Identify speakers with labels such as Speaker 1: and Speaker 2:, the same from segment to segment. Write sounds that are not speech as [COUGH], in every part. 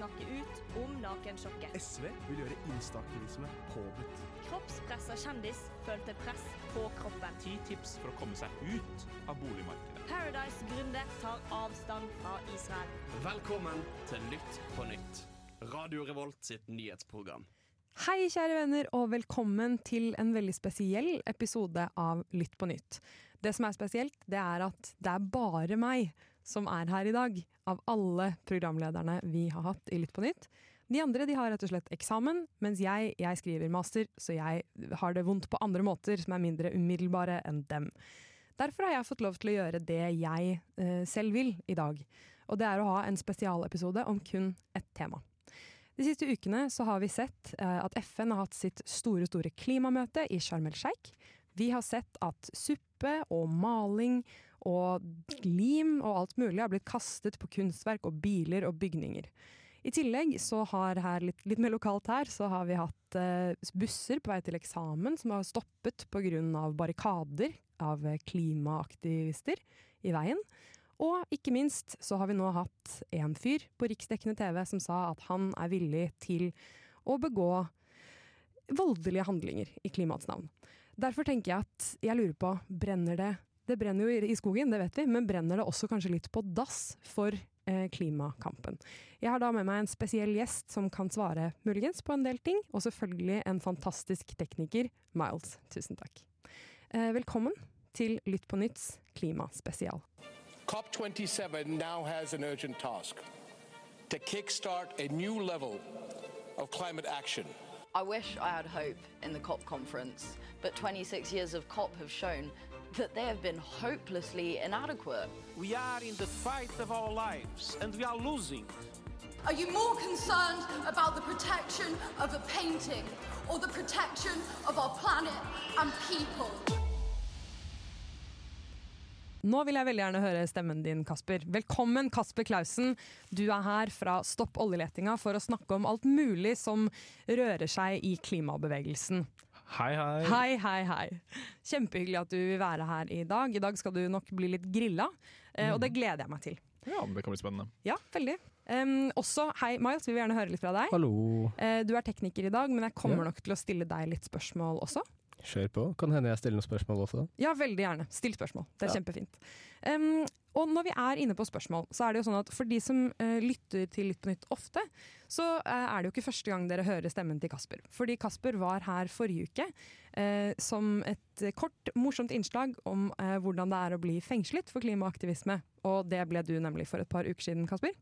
Speaker 1: snakke ut om nakensjokket.
Speaker 2: SV vil gjøre instaaktivisme påbudt.
Speaker 1: Kroppspressa kjendis følte press på kroppen.
Speaker 3: Ti tips for å komme seg ut av boligmarkedet.
Speaker 1: Paradise-gründer tar avstand fra Israel.
Speaker 4: Velkommen til Lytt på nytt. Radio Revolt sitt nyhetsprogram.
Speaker 5: Hei, kjære venner, og velkommen til en veldig spesiell episode av Lytt på nytt. Det som er spesielt, det er at det er bare meg som er her i dag, av alle programlederne vi har hatt i Lytt på nytt. De andre de har rett og slett eksamen, mens jeg, jeg skriver master, så jeg har det vondt på andre måter som er mindre umiddelbare enn dem. Derfor har jeg fått lov til å gjøre det jeg eh, selv vil i dag. Og det er å ha en spesialepisode om kun ett tema. De siste ukene så har vi sett eh, at FN har hatt sitt store store klimamøte i Sharm el Sheikh. Vi har sett at suppe og maling og lim og alt mulig har blitt kastet på kunstverk og biler og bygninger. I tillegg så har her litt, litt mer lokalt her, så har vi hatt eh, busser på vei til eksamen som har stoppet pga. barrikader av klimaaktivister i veien. Og ikke minst så har vi nå hatt en fyr på riksdekkende TV som sa at han er villig til å begå voldelige handlinger i klimaets navn. Derfor tenker jeg at jeg lurer på, brenner det Det brenner jo i skogen, det vet vi, men brenner det også kanskje litt på dass for eh, klimakampen? Jeg har da med meg en spesiell gjest som kan svare muligens på en del ting, og selvfølgelig en fantastisk tekniker, Miles. Tusen takk. Eh, velkommen til Lytt på nytts klimaspesial.
Speaker 6: COP27 now has an urgent task to kickstart a new level of climate action.
Speaker 7: I wish I had hope in the COP conference, but 26 years of COP have shown that they have been hopelessly inadequate.
Speaker 8: We are in the fight of our lives and we are losing.
Speaker 9: Are you more concerned about the protection of a painting or the protection of our planet and people?
Speaker 5: Nå vil jeg veldig gjerne høre stemmen din, Kasper. Velkommen, Kasper Klausen. Du er her fra Stopp oljeletinga for å snakke om alt mulig som rører seg i klimabevegelsen.
Speaker 3: Hei, hei.
Speaker 5: Hei, hei, hei. Kjempehyggelig at du vil være her i dag. I dag skal du nok bli litt grilla, eh, og det gleder jeg meg til.
Speaker 3: Ja, det kan bli spennende.
Speaker 5: Ja, veldig. Um, også, hei Miles, vi vil gjerne høre litt fra deg.
Speaker 2: Hallo.
Speaker 5: Uh, du er tekniker i dag, men jeg kommer
Speaker 2: Ja.
Speaker 5: nok til å stille deg litt spørsmål også.
Speaker 2: Kjør på. Kan hende jeg stiller noen spørsmål også.
Speaker 5: Ja, veldig gjerne. Still spørsmål. Det er
Speaker 2: Ja.
Speaker 5: kjempefint. Um, og når vi er inne på spørsmål, så er det jo sånn at for de som uh, lytter til Lytt på nytt ofte, så uh, er det jo ikke første gang dere hører stemmen til Kasper. Fordi Kasper var her forrige uke uh, som et kort, morsomt innslag om hvordan det er å bli fengslet for klimaaktivisme. Og det ble du nemlig for et par uker siden, Kasper.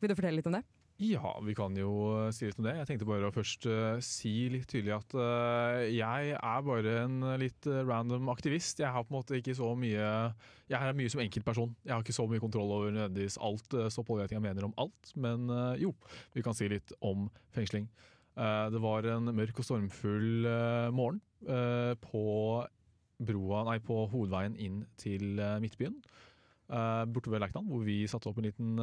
Speaker 5: Vil du fortelle litt om det?
Speaker 3: Ja, vi kan jo eh, si litt om det. Jeg tenkte bare å først uh, si litt tydelig at uh, jeg er bare en litt random aktivist. Jeg har på en måte ikke så mye Jeg er mye som enkeltperson. Jeg har ikke så mye kontroll over nødvendigvis alt uh, Stopp oljeletingen mener om alt. Men uh, jo, vi kan si litt om fengsling. Det var en mørk og stormfull morgen på broa, nei, på hovedveien inn til Midtbyen. borte ved Lerkendal, hvor vi satte opp en liten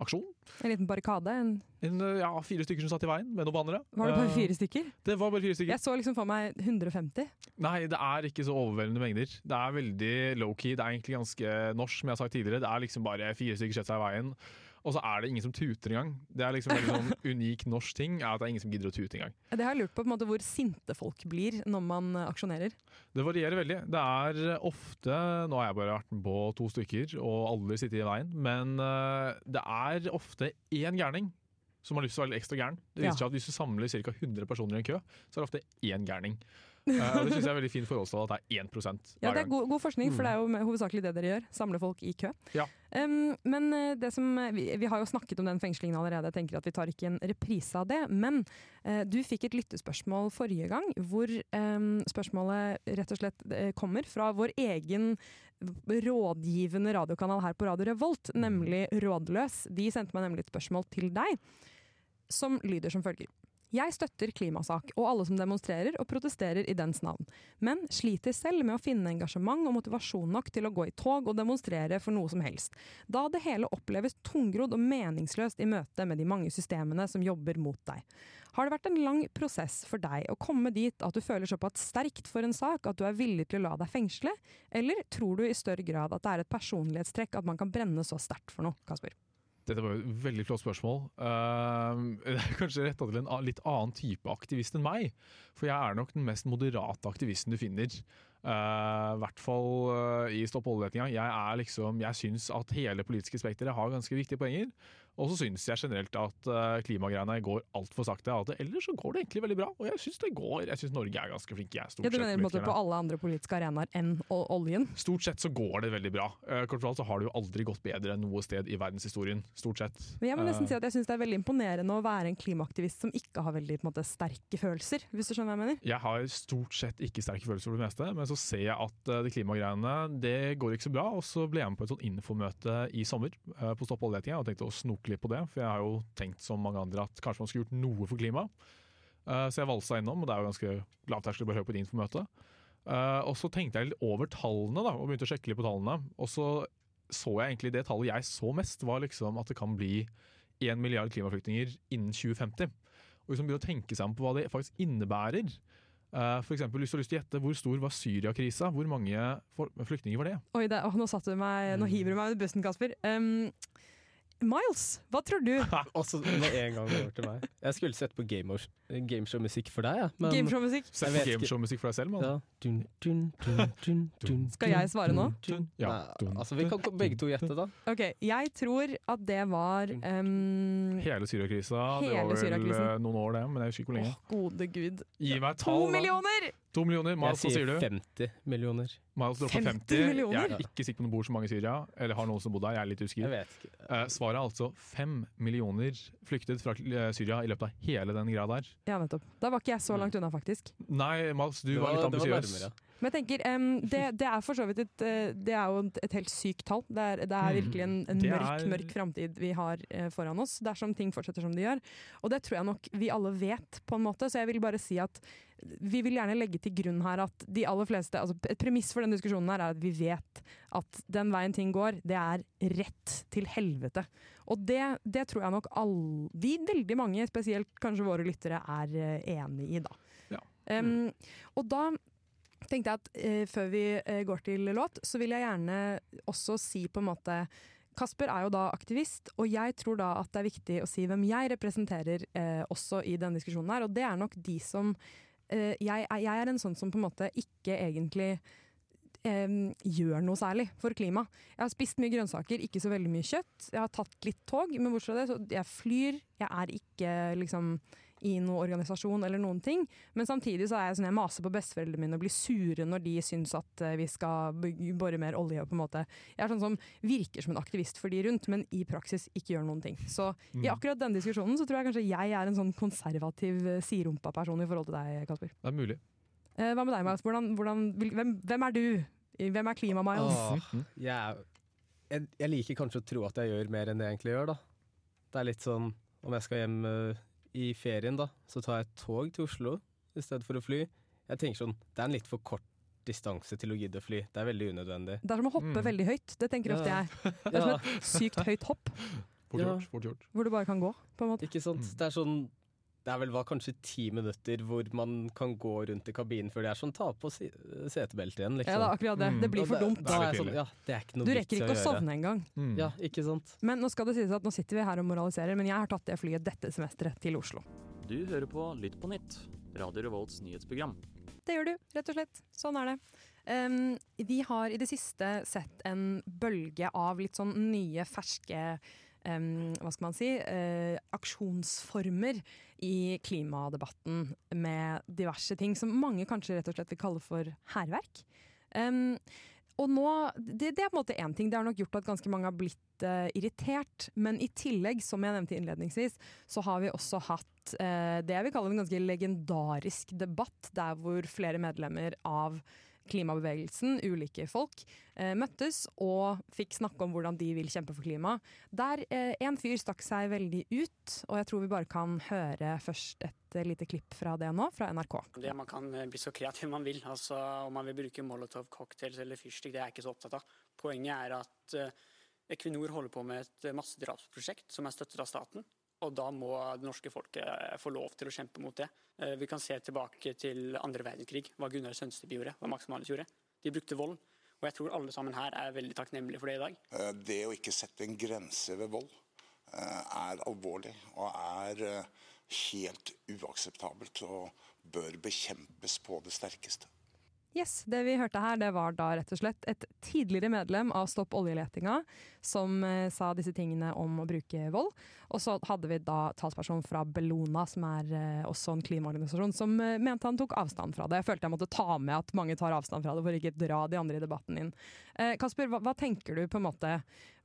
Speaker 3: aksjon.
Speaker 5: En liten barrikade? En,
Speaker 3: En, eh, ja, fire stykker som satt i veien med noen bannere.
Speaker 5: var det bare
Speaker 3: Eh,
Speaker 5: fire stykker?
Speaker 3: Det var bare fire stykker.
Speaker 5: Jeg så liksom for meg 150.
Speaker 3: Nei, det er ikke så overveldende mengder. Det er veldig low-key. Det er egentlig ganske norsk, som jeg har sagt tidligere. Det er liksom bare fire stykker setter seg i veien, og så er det ingen som tuter engang. Det er liksom en sånn [LAUGHS] unik norsk ting, er at det er ingen som gidder å tute engang.
Speaker 5: Det har jeg lurt på, på en måte, hvor sinte folk blir når man eh, aksjonerer.
Speaker 3: Det varierer veldig. Det er ofte Nå har jeg bare vært på to stykker, og alle sitter i veien, men eh, det er ofte én gærning som har lyst til å være litt ekstra gæren. Det viser
Speaker 5: Ja.
Speaker 3: seg at Hvis du samler ca. 100 personer i en kø, så er det ofte én gærning. Eh, og det [LAUGHS] syns jeg er veldig fin forholdstall at det er 1 hver gang.
Speaker 5: Ja, det er god, god forskning, for det er jo hovedsakelig det dere gjør. Samle folk i kø.
Speaker 3: Ja.
Speaker 5: Um, men eh, det som, vi, vi har jo snakket om den fengslingen allerede, jeg tenker at vi tar ikke en reprise av det. Men uh, du fikk et lyttespørsmål forrige gang, hvor um, spørsmålet rett og slett eh, kommer fra vår egen rådgivende radiokanal her på Radio Revolt, nemlig Rådløs. De sendte meg nemlig et spørsmål til deg, som lyder som følger. Jeg støtter klimasak og alle som demonstrerer og protesterer i dens navn, men sliter selv med å finne engasjement og motivasjon nok til å gå i tog og demonstrere for noe som helst, da det hele oppleves tungrodd og meningsløst i møte med de mange systemene som jobber mot deg. Har det vært en lang prosess for deg å komme dit at du føler såpass sterkt for en sak at du er villig til å la deg fengsle, eller tror du i større grad at det er et personlighetstrekk at man kan brenne så sterkt for noe, Kasper?
Speaker 3: Dette var jo et veldig flott spørsmål. Uh, [LAUGHS] det er kanskje retta til en litt annen type aktivist enn meg. For jeg er nok den mest moderate aktivisten du finner. Uh, I hvert fall uh, i Stopp oljeletinga. Jeg er liksom, jeg syns at hele politiske spekteret har ganske viktige poenger. Og så syns jeg generelt at uh, klimagreiene går altfor sakte. At ellers så går det egentlig veldig bra. Og jeg syns det går. Jeg syns Norge er ganske flinke. Jeg stort
Speaker 5: Ja, du
Speaker 3: sett
Speaker 5: mener
Speaker 3: politikerne.
Speaker 5: på alle andre politiske arenaer enn oljen?
Speaker 3: Stort sett så går det veldig bra. Kort kort fortalt så har det jo aldri gått bedre enn noe sted i verdenshistorien. Stort sett.
Speaker 5: Men jeg må nesten
Speaker 3: Uh,
Speaker 5: si at jeg syns det er veldig imponerende å være en klimaaktivist som ikke har veldig måte, sterke følelser, hvis du skjønner hva jeg mener?
Speaker 3: Jeg har stort sett ikke sterke følelser for det meste, men så ser jeg at de klimagreiene det går ikke så bra. Og så ble jeg med på et sånt infomøte i sommer på Stopp oljeletinga og tenkte å snoke litt på det. For jeg har jo tenkt som mange andre at kanskje man skulle gjort noe for klimaet. Uh, så jeg valsa innom, og det er jo ganske lavterskel å bare høre på et infomøte. Uh, og så tenkte jeg litt over tallene da, og begynte å sjekke litt på tallene. Og så så jeg egentlig det tallet jeg så mest, var liksom at det kan bli 1 milliard klimaflyktninger innen 2050. Og hvis man begynner å tenke seg om på hva det faktisk innebærer uh, For eksempel, hvis du har lyst til å gjette Hvor stor var Syriakrisa? Hvor mange flyktninger var det?
Speaker 5: Oi, det, å, nå, satte du meg,
Speaker 3: Mm.
Speaker 5: nå hiver du meg under bussen, Kasper. Um, Miles, hva tror du? [LAUGHS]
Speaker 2: Også med en gang over til meg. Jeg skulle sett på gameshow- gameshow-musikk for deg, ja. men-
Speaker 5: Gameshow-musikk?
Speaker 3: Sett på gameshow-musikk for deg selv, mann.
Speaker 2: Ja. Dun, dun, dun, dun, dun,
Speaker 5: Skal jeg svare nå?
Speaker 3: Ja.
Speaker 2: Nei, altså, vi kan begge to gjette, da.
Speaker 5: Ok, jeg tror at det var um,
Speaker 3: Hele Syriakrisa. Det var vel eh, noen år, det, men jeg husker ikke hvor lenge.
Speaker 5: Gode gud.
Speaker 3: Gi meg
Speaker 5: To
Speaker 3: tall. da.
Speaker 5: millioner!
Speaker 3: To millioner.
Speaker 2: Jeg
Speaker 3: Miles, hva sier
Speaker 2: sier
Speaker 3: du?
Speaker 2: 50 millioner.
Speaker 3: Miles dropper
Speaker 5: 50
Speaker 3: 50.
Speaker 5: millioner?
Speaker 3: Jeg er ikke sikker på om det bor så mange i Syria, eller har noen som bodde der. Jeg er litt
Speaker 2: Jeg
Speaker 3: usikker.
Speaker 2: vet ikke.
Speaker 3: Eh, svaret er altså fem millioner flyktet fra eh, Syria i løpet av hele den greia der.
Speaker 5: Ja, nettopp. Da var ikke jeg så langt unna, faktisk.
Speaker 3: Nei, Miles, du
Speaker 2: var,
Speaker 3: var, litt ambisiøs.
Speaker 5: Men jeg tenker, um, det, det er for så vidt et, eh, det er jo et, helt sykt tall. Det er, det er
Speaker 3: Mm.
Speaker 5: virkelig en, en mørk
Speaker 3: er-
Speaker 5: mørk framtid vi har eh, foran oss, dersom ting fortsetter som de gjør. Og det tror jeg nok vi alle vet, på en måte. Så jeg vil bare si at vi vil gjerne legge til grunn her at de aller fleste altså Et premiss for denne diskusjonen her er at vi vet at den veien ting går, det er rett til helvete. Og det, det tror jeg nok alle vi, veldig mange, spesielt kanskje våre lyttere, er eh, enig i, da.
Speaker 3: Ja.
Speaker 5: Um, og da tenkte jeg at eh, før vi eh, går til låt, så vil jeg gjerne også si på en måte Kasper er jo da aktivist, og jeg tror da at det er viktig å si hvem jeg representerer eh, også i denne diskusjonen her, og det er nok de som eh, jeg, jeg er en sånn som på en måte ikke egentlig gjør noe særlig for klima. Jeg har spist mye grønnsaker, ikke så veldig mye kjøtt. Jeg har tatt litt tog, men bortsett fra det, så jeg flyr. Jeg er ikke liksom i noen organisasjon eller noen ting. Men samtidig så er jeg sånn jeg maser på besteforeldrene mine og blir sure når de syns at eh, vi skal bore mer olje. på en måte. Jeg er sånn som virker som en aktivist for de rundt, men i praksis ikke gjør noen ting. Så i akkurat denne diskusjonen så tror jeg kanskje jeg er en sånn konservativ eh, siderumpa person i forhold til deg, Kasper.
Speaker 3: Det er mulig.
Speaker 5: Eh, hva med deg, Miles? Hvordan, hvordan, hvem, hvem er du? Hvem er Klima-Miles?
Speaker 2: Åh, jeg, jeg, jeg liker kanskje å tro at jeg gjør mer enn jeg egentlig gjør, da. Det er litt sånn om jeg skal hjem i ferien, da, så tar jeg tog til Oslo i stedet for å fly. Jeg tenker sånn, Det er en litt for kort distanse til å gidde å fly. Det er veldig unødvendig.
Speaker 5: Det er som å hoppe
Speaker 3: Mm.
Speaker 5: veldig høyt. Det tenker ofte
Speaker 2: Ja.
Speaker 5: jeg. Det er
Speaker 2: Ja,
Speaker 5: som et [LAUGHS] sykt høyt hopp,
Speaker 3: Fort
Speaker 2: Ja.
Speaker 3: gjort. Fort gjort.
Speaker 5: hvor du bare kan gå. på en måte.
Speaker 2: ikke sant?
Speaker 3: Mm.
Speaker 2: Det er sånn Det er vel var kanskje ti minutter hvor man kan gå rundt i kabinen før det er sånn ta på setebeltet igjen, liksom.
Speaker 5: Ja, det er akkurat det.
Speaker 3: Mm.
Speaker 5: Det blir for dumt.
Speaker 2: Da jeg sånn, ja, det er ikke noe
Speaker 5: Du rekker ikke å
Speaker 2: å
Speaker 5: sovne engang.
Speaker 3: Mm.
Speaker 2: Ja, ikke sant?
Speaker 5: Men nå skal det sies at nå sitter vi her og moraliserer, men jeg har tatt det flyet dette semesteret til Oslo.
Speaker 10: Du hører på Lytt på nytt, Radio Revolts nyhetsprogram.
Speaker 5: Det gjør du, rett og slett. Sånn er det. Um, vi har i det siste sett en bølge av litt sånn nye, ferske hva skal man si, eh, aksjonsformer i klimadebatten med diverse ting som mange kanskje rett og slett vil kalle for hærverk. Og nå, det, det er på en måte én ting. Det har nok gjort at ganske mange har blitt eh, irritert. Men i tillegg, som jeg nevnte innledningsvis, så har vi også hatt eh, det jeg vil kalle en ganske legendarisk debatt, der hvor flere medlemmer av klimabevegelsen, ulike folk, eh, møttes og fikk snakke om hvordan de vil kjempe for klima. Der eh, en fyr stakk seg veldig ut, og jeg tror vi bare kan høre først et eh, lite klipp fra det nå, fra NRK.
Speaker 11: Det Man kan bli så kreativ man vil. altså Om man vil bruke molotov cocktails eller fyrstikk, det er jeg ikke så opptatt av. Poenget er at Equinor holder på med et massedrapsprosjekt som er støttet av staten. Og da må det norske folket eh, få lov til å kjempe mot det. Eh, Vi kan se tilbake til andre verdenskrig, hva Gunnar Sønsteby gjorde, hva Max Manus gjorde. De brukte vold. Og jeg tror alle sammen her er veldig takknemlige for det i dag.
Speaker 12: Eh, Det å ikke sette en grense ved vold, er alvorlig og er helt uakseptabelt og bør bekjempes på det sterkeste.
Speaker 5: Yes, Det vi hørte her, det var da rett og slett et tidligere medlem av Stopp oljeletinga som eh, sa disse tingene om å bruke vold. Og så hadde vi da talsperson fra Bellona, som er eh, også en klimaorganisasjon, som eh, mente han tok avstand fra det. Jeg følte jeg måtte ta med at mange tar avstand fra det, for ikke dra de andre i debatten inn. Eh, Kasper, hva, hva tenker du på en måte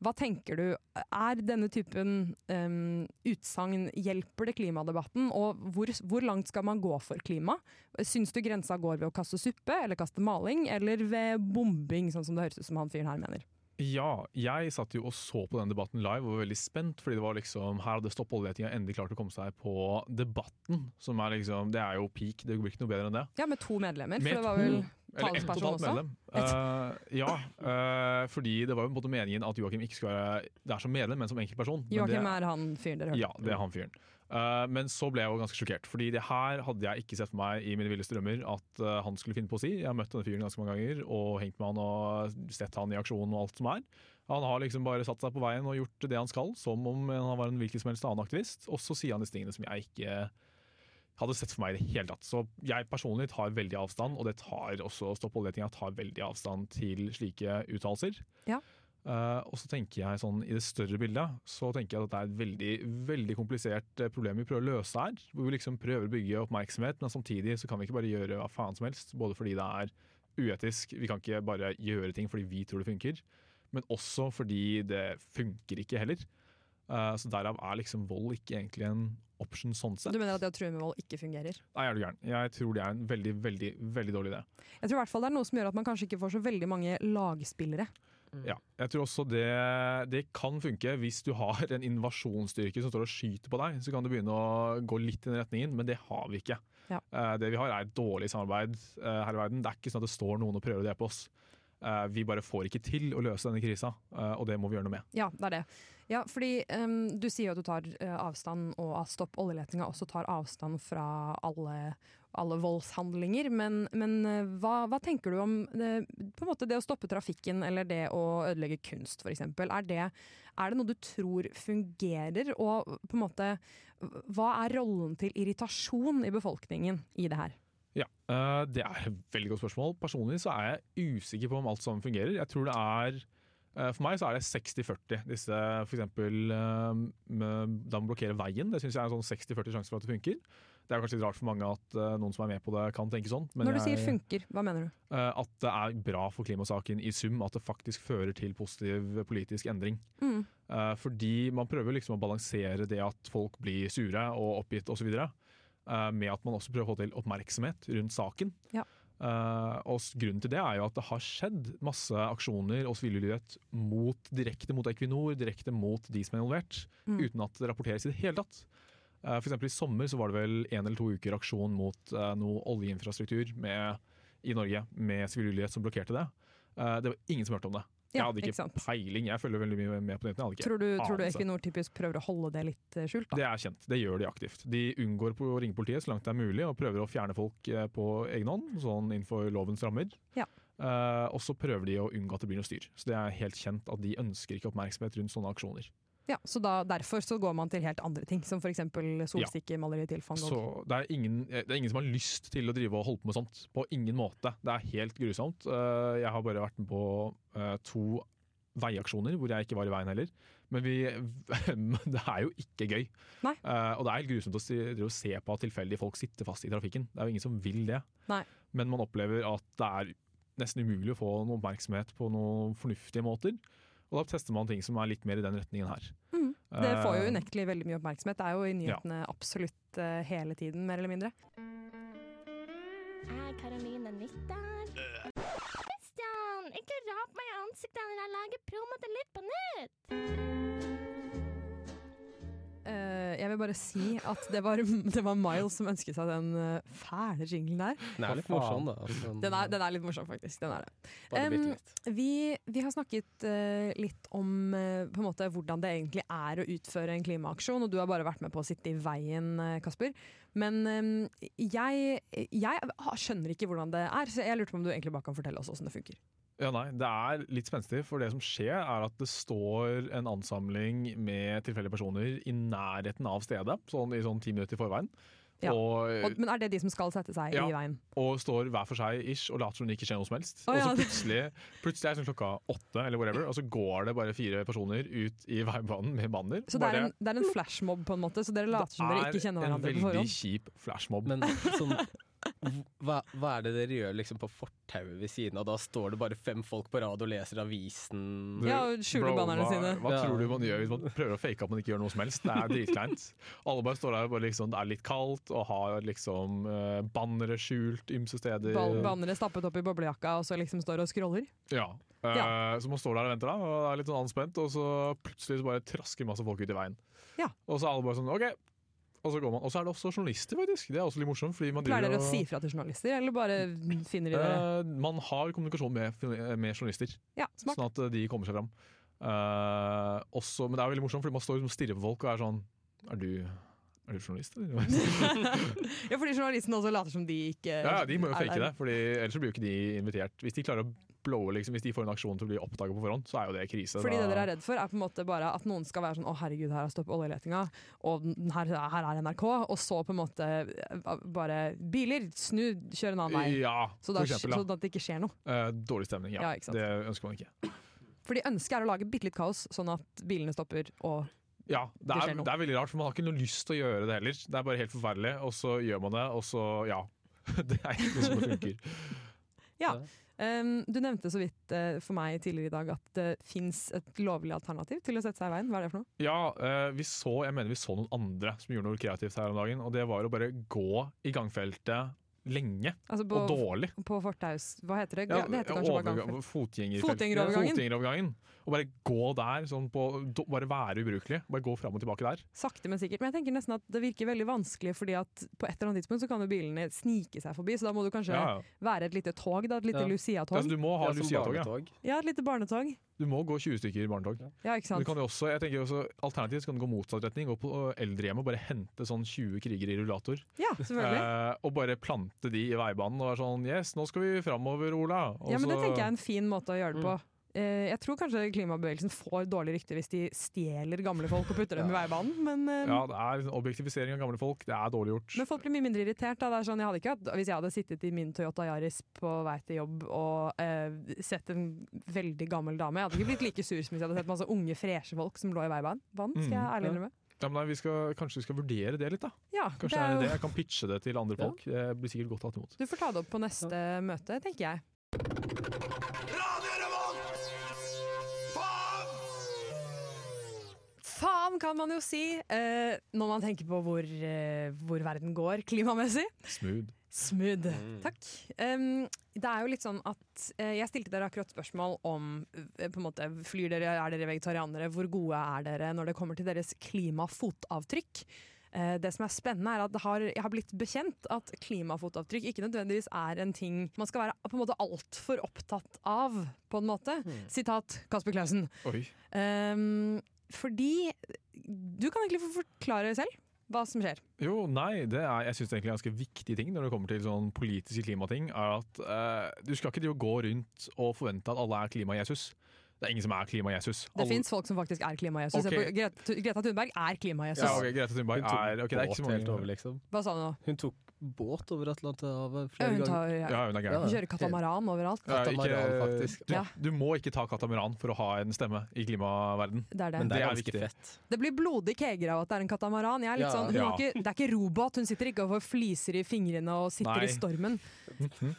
Speaker 5: Hva tenker du, er denne typen um, utsagn Hjelper det klimadebatten, og hvor, hvor langt skal man gå for klima? Syns du grensa går ved å kaste suppe, eller kaste maling, eller ved bombing, sånn som det høres ut som han fyren her mener?
Speaker 3: Ja, jeg satt jo og så på den debatten live og var veldig spent, fordi det var liksom, her hadde Stopp oljeletinga endelig klart å komme seg på Debatten. som er liksom, Det er jo peak, det blir ikke noe bedre enn det.
Speaker 5: Ja, med to medlemmer,
Speaker 3: Med
Speaker 5: for det var vel talsperson
Speaker 3: totalt
Speaker 5: også?
Speaker 3: medlem. Uh, ja, uh, fordi det var jo på en måte meningen at Joakim ikke skulle være der som medlem, men som enkeltperson.
Speaker 5: Joakim
Speaker 3: det-
Speaker 5: er han fyren dere hørte?
Speaker 3: Ja, det er han fyren. Uh, men så ble jeg jo ganske sjokkert, fordi det her hadde jeg ikke sett for meg i mine villeste drømmer at han skulle finne på å si. Jeg har møtt denne fyren ganske mange ganger og hengt med han og sett han i aksjon og alt som er. Han har liksom bare satt seg på veien og gjort det han skal, som om han var en hvilken som helst annen aktivist. Og så sier han disse tingene som jeg ikke hadde sett for meg i det hele tatt. Så jeg personlig tar veldig avstand, og det tar også Stopp oljetinga tar veldig avstand til slike uttalelser.
Speaker 5: Ja.
Speaker 3: Uh, og så tenker jeg sånn, I det større bildet så tenker jeg at det er et veldig veldig komplisert eh, problem vi prøver å løse her. Hvor vi liksom prøver å bygge oppmerksomhet, men samtidig så kan vi ikke bare gjøre hva faen som helst. Både fordi det er uetisk, vi kan ikke bare gjøre ting fordi vi tror det funker. Men også fordi det funker ikke heller. Uh, så derav er liksom vold ikke egentlig en option sånn sett.
Speaker 5: Du mener at det å true med vold ikke fungerer?
Speaker 3: Nei, er du gæren. Jeg tror det er en veldig, veldig veldig dårlig idé.
Speaker 5: Jeg tror i hvert fall det er noe som gjør at man kanskje ikke får så veldig mange lagspillere.
Speaker 3: Ja, jeg tror også det, det kan funke hvis du har en invasjonsstyrke som står og skyter på deg. Så kan du begynne å gå litt i den retningen, men det har vi ikke.
Speaker 5: Ja.
Speaker 3: Eh, det vi har er et dårlig samarbeid eh, her i verden. Det er ikke sånn at det står noen og prøver å drepe oss. Eh, vi bare får ikke til å løse denne krisa, eh, og det må vi gjøre noe med.
Speaker 5: Ja, det er det. Ja, fordi um, Du sier jo at du tar eh, avstand, og at Stopp oljeletinga også tar avstand fra alle, alle voldshandlinger. Men, men hva, hva tenker du om det, på en måte det å stoppe trafikken eller det å ødelegge kunst f.eks.? Er, er det noe du tror fungerer? Og på en måte, hva er rollen til irritasjon i befolkningen i det her?
Speaker 3: Ja, eh, Det er et veldig godt spørsmål. Personlig så er jeg usikker på om alt sammen fungerer. Jeg tror det er eh, For meg så er det 60-40. Disse eksempel eh, Da man blokkerer veien, det syns jeg er en sånn 60-40 sjanse for at det funker. Det er kanskje litt rart for mange at noen som er med på det, kan tenke sånn. men
Speaker 5: Når du sier
Speaker 3: jeg-
Speaker 5: funker, hva mener du?
Speaker 3: At det er bra for klimasaken i sum, at det faktisk fører til positiv politisk endring.
Speaker 5: Mm.
Speaker 3: Fordi man prøver liksom å balansere det at folk blir sure og oppgitt osv. Uh, med at man også prøver å få til oppmerksomhet rundt saken.
Speaker 5: Ja.
Speaker 3: Uh, og Grunnen til det er jo at det har skjedd masse aksjoner og sivillydighet mot, direkte mot Equinor, direkte mot de som er involvert,
Speaker 5: Mm.
Speaker 3: uten at det rapporteres i det hele tatt. Uh, for eksempel I sommer så var det vel en eller to uker aksjon mot uh, noe oljeinfrastruktur med, i Norge med sivillydighet som blokkerte det. Uh, det var ingen som hørte om det.
Speaker 5: Ja,
Speaker 3: jeg hadde
Speaker 5: ikke
Speaker 3: ikke,
Speaker 5: sant.
Speaker 3: peiling, jeg følger veldig mye med på nettet.
Speaker 5: Tror du, tror du. Equinor typisk prøver å holde det litt eh, skjult? da?
Speaker 3: Det er kjent, det gjør de aktivt. De unngår på å ringe politiet så langt det er mulig, og prøver å fjerne folk eh, på egen hånd, sånn innenfor lovens rammer.
Speaker 5: Ja.
Speaker 3: Uh, og så prøver de å unngå at det blir noe styr. Så det er helt kjent at de ønsker ikke oppmerksomhet rundt sånne aksjoner.
Speaker 5: Ja, så da, Derfor så går man til helt andre ting, som f.eks. solsikkemaleri til van Gogh.
Speaker 3: Så det er, ingen, eh, det er ingen som har lyst til å drive og holde på med sånt. På ingen måte. Det er helt grusomt. Eh, jeg har bare vært med på eh, to veiaksjoner hvor jeg ikke var i veien heller. Men vi, [LAUGHS] det er jo ikke gøy.
Speaker 5: Nei.
Speaker 3: Og det er helt grusomt å se på at tilfeldige folk sitter fast i trafikken. Det er jo ingen som vil det.
Speaker 5: Nei.
Speaker 3: Men man opplever at det er nesten umulig å få noen oppmerksomhet på noen fornuftige måter. Og da tester man ting som er litt mer i den retningen her.
Speaker 5: Mm. Det får jo
Speaker 3: Eh,
Speaker 5: unektelig veldig mye oppmerksomhet. Det er jo i nyhetene absolutt eh, hele tiden, mer eller mindre.
Speaker 13: Er Karoline Nyttdal? Christian, ikke rap meg i ansiktet når jeg lager promo til Litt på nytt!
Speaker 5: Eh, jeg vil bare si at det var, [LAUGHS] det var Miles som ønsket seg den eh, fæle jinglen der.
Speaker 2: Den er litt morsom, da. Altså,
Speaker 5: Den er, den er litt morsom, faktisk. Den er det.
Speaker 2: Um,
Speaker 5: vi, vi har snakket uh, litt om uh, på en måte hvordan det egentlig er å utføre en klimaaksjon, og du har bare vært med på å sitte i veien, Kasper. Men um, jeg, jeg skjønner ikke hvordan det er, så jeg lurte på om du egentlig bare kan fortelle oss hvordan det funker.
Speaker 3: Ja, nei, Det er litt spenstig, for det som skjer er at det står en ansamling med tilfeldige personer i nærheten av stedet, sånn i sånn ti minutter i forveien.
Speaker 5: Ja.
Speaker 3: Og,
Speaker 5: Og, men er det de som skal sette seg
Speaker 3: Ja.
Speaker 5: i veien?
Speaker 3: og står hver for seg ish og later som det ikke skjer noe som helst.
Speaker 5: Å,
Speaker 3: og
Speaker 5: ja.
Speaker 3: så plutselig, plutselig er det sånn klokka åtte, eller whatever, og så går det bare fire personer ut i veibanen med banner.
Speaker 5: Så det er,
Speaker 3: Bare-
Speaker 5: en, det er en flashmob, på en måte, så dere later som dere ikke kjenner hverandre på forhånd?
Speaker 3: Det er en veldig kjip flashmob.
Speaker 2: Men sånn hva, hva er det dere gjør liksom på fortauet ved siden av? Da står det bare fem folk på rad og leser avisen.
Speaker 3: Du,
Speaker 5: Ja, og skjuler bannerne sine.
Speaker 3: Hva
Speaker 2: Ja.
Speaker 3: tror du man gjør hvis man prøver å fake at man ikke gjør noe som helst? Det er dritkleint. Alle bare står der og liksom, det er litt kaldt og har liksom uh, bannere skjult ymse steder.
Speaker 5: Ball- Bannere stappet opp i boblejakka og så liksom står og scroller?
Speaker 3: Ja. Ja. Så man står der og venter da, og er litt sånn anspent, og så plutselig så bare trasker masse folk ut i veien.
Speaker 5: Ja.
Speaker 3: Og så er alle bare sånn OK. Og så går man. Og så er det også journalister, faktisk. Det er også litt morsomt. Fordi man
Speaker 5: Pleier dere å si fra til journalister, eller bare finner de dere?
Speaker 3: uh, man har kommunikasjon med, med journalister,
Speaker 5: Ja, smart.
Speaker 3: sånn at eh, de kommer seg fram. Uh, også, men det er veldig morsomt, fordi man står liksom og stirrer på folk og er sånn Er du, er du journalist, eller? [LAUGHS]
Speaker 5: Ja, fordi journalistene også later som de ikke
Speaker 3: ja, de må jo fake det, Fordi ellers blir jo ikke de invitert. Hvis de klarer å blowe, liksom, hvis de får en aksjon til å bli oppdaget på forhånd, så er jo det krise.
Speaker 5: Fordi det dere er redd for, er på en måte bare at noen skal være sånn 'Å, herregud, her har stoppet oljeletinga', og her, her er NRK, og så på en måte eh, bare Biler, snu, kjør en annen vei.
Speaker 3: Ja,
Speaker 5: så, da,
Speaker 3: eksempel,
Speaker 5: så
Speaker 3: Sånn
Speaker 5: at det ikke skjer noe.
Speaker 3: Eh, dårlig stemning, ja.
Speaker 5: Ja, ikke sant.
Speaker 3: det ønsker man ikke.
Speaker 5: Fordi ønsket er å lage bitte litt kaos, sånn at bilene stopper og
Speaker 3: Ja, det
Speaker 5: Det
Speaker 3: er,
Speaker 5: skjer noe.
Speaker 3: det er veldig rart, for man har ikke noe lyst til å gjøre det heller. Det er bare helt forferdelig, og så gjør man det, og så ja. [LAUGHS] Det er ikke noe som funker.
Speaker 5: Ja. Um, du nevnte så vidt eh, for meg tidligere i dag at det fins et lovlig alternativ til å sette seg i veien. Hva er det for noe?
Speaker 3: Ja, eh, vi så, jeg mener vi så noen andre som gjorde noe kreativt her om dagen, og det var å bare gå i gangfeltet lenge
Speaker 5: Altså på,
Speaker 3: og dårlig.
Speaker 5: På fortaus Hva heter det?
Speaker 3: Ja,
Speaker 5: det heter kanskje
Speaker 3: overgang-
Speaker 5: Fotgjengerovergangen.
Speaker 3: Fotgjengerovergangen. Og bare gå der, sånn på, bare være ubrukelig. Bare gå fram og tilbake der.
Speaker 5: Sakte, men sikkert. Men jeg tenker nesten at det virker veldig vanskelig, fordi at på et eller annet tidspunkt så kan jo bilene snike seg forbi, så da må du kanskje
Speaker 3: Ja, ja.
Speaker 5: være et lite tog, da. Et lite
Speaker 3: Ja.
Speaker 5: Lucia-tog.
Speaker 3: Altså, du må ha
Speaker 2: Ja,
Speaker 3: Lucia-tog. Ja.
Speaker 5: Ja, et lite barnetog.
Speaker 3: Du må gå 20 stykker i barnetog.
Speaker 5: Ja, ikke sant.
Speaker 3: Du kan også, jeg tenker også, Alternativt så kan du gå motsatt retning. Gå på eldrehjemmet og bare hente sånn 20 krigere i rullator.
Speaker 5: Ja, selvfølgelig.
Speaker 3: Eh, og bare plante de i veibanen og være sånn Yes, nå skal vi framover, Ola. Og
Speaker 5: Ja, men det tenker jeg er en fin måte å gjøre det på. Eh, jeg tror kanskje klimabevegelsen får dårlig rykte hvis de stjeler gamle folk og putter dem i veibanen, men, eh,
Speaker 3: Ja, det er liksom objektifisering av gamle folk. Det er dårlig gjort.
Speaker 5: men folk blir mye mindre irritert. Da. Det er sånn, jeg hadde ikke hatt, hvis jeg hadde sittet i min Toyota Yaris på vei til jobb og eh, sett en veldig gammel dame, jeg hadde ikke blitt like sur som hvis jeg hadde sett masse unge, freshe folk som lå i veibanen. Vann, skal jeg
Speaker 3: Mm.
Speaker 5: ærlig innrømme.
Speaker 3: Ja, men nei, vi skal, kanskje vi skal vurdere det litt, da.
Speaker 5: Ja,
Speaker 3: Kanskje
Speaker 5: det er jo-
Speaker 3: det jeg kan pitche det til andre
Speaker 5: Ja.
Speaker 3: folk. Det blir sikkert godt tatt imot.
Speaker 5: Du får ta det opp på neste møte, tenker jeg. Faen, kan man jo si, eh, når man tenker på hvor, eh, hvor verden går klimamessig.
Speaker 3: Smooth.
Speaker 5: Smooth. Takk. Um, det er jo litt sånn at eh, Jeg stilte dere akkurat spørsmål om eh, på en måte, flyr dere, er dere vegetarianere, hvor gode er dere når det kommer til deres klimafotavtrykk. Eh, det som er spennende er at det har, Jeg har blitt bekjent at klimafotavtrykk ikke nødvendigvis er en ting man skal være på en måte altfor opptatt av. på en måte. Sitat Kasper Klausen.
Speaker 3: Oi.
Speaker 5: Um, fordi Du kan egentlig få forklare selv hva som skjer.
Speaker 3: Jo, nei, det er, jeg synes det er egentlig en ganske viktig ting når det kommer til sånn politiske klimating, er at eh, du skal ikke gå rundt og forvente at alle er klima-Jesus. Det er ingen som er klima-Jesus.
Speaker 5: Det
Speaker 3: Alle-
Speaker 5: fins folk som faktisk er klima-Jesus. Okay. Greta, Greta Thunberg er klima-Jesus.
Speaker 3: Ja, ok, Greta Thunberg er okay, det er ikke så mange
Speaker 2: liksom.
Speaker 5: Hva sa du nå?
Speaker 2: Hun tok båt over Atlanterhavet flere
Speaker 5: hun, tar,
Speaker 2: ganger.
Speaker 5: ja.
Speaker 3: Ja, hun er gæren.
Speaker 5: Ja, kjører katamaran overalt.
Speaker 2: Katamaran, faktisk.
Speaker 3: Du,
Speaker 5: Ja.
Speaker 3: du må ikke ta katamaran for å ha en stemme i klimaverden.
Speaker 5: Det er det.
Speaker 2: Men det er
Speaker 3: Det er
Speaker 2: ganske fett.
Speaker 5: Det blir blodig keger av at det er en katamaran. Jeg er litt
Speaker 2: Ja.
Speaker 5: sånn, hun
Speaker 3: Ja.
Speaker 5: har ikke, det er ikke robot, hun sitter ikke og får fliser i fingrene og sitter
Speaker 3: Nei.
Speaker 5: i stormen.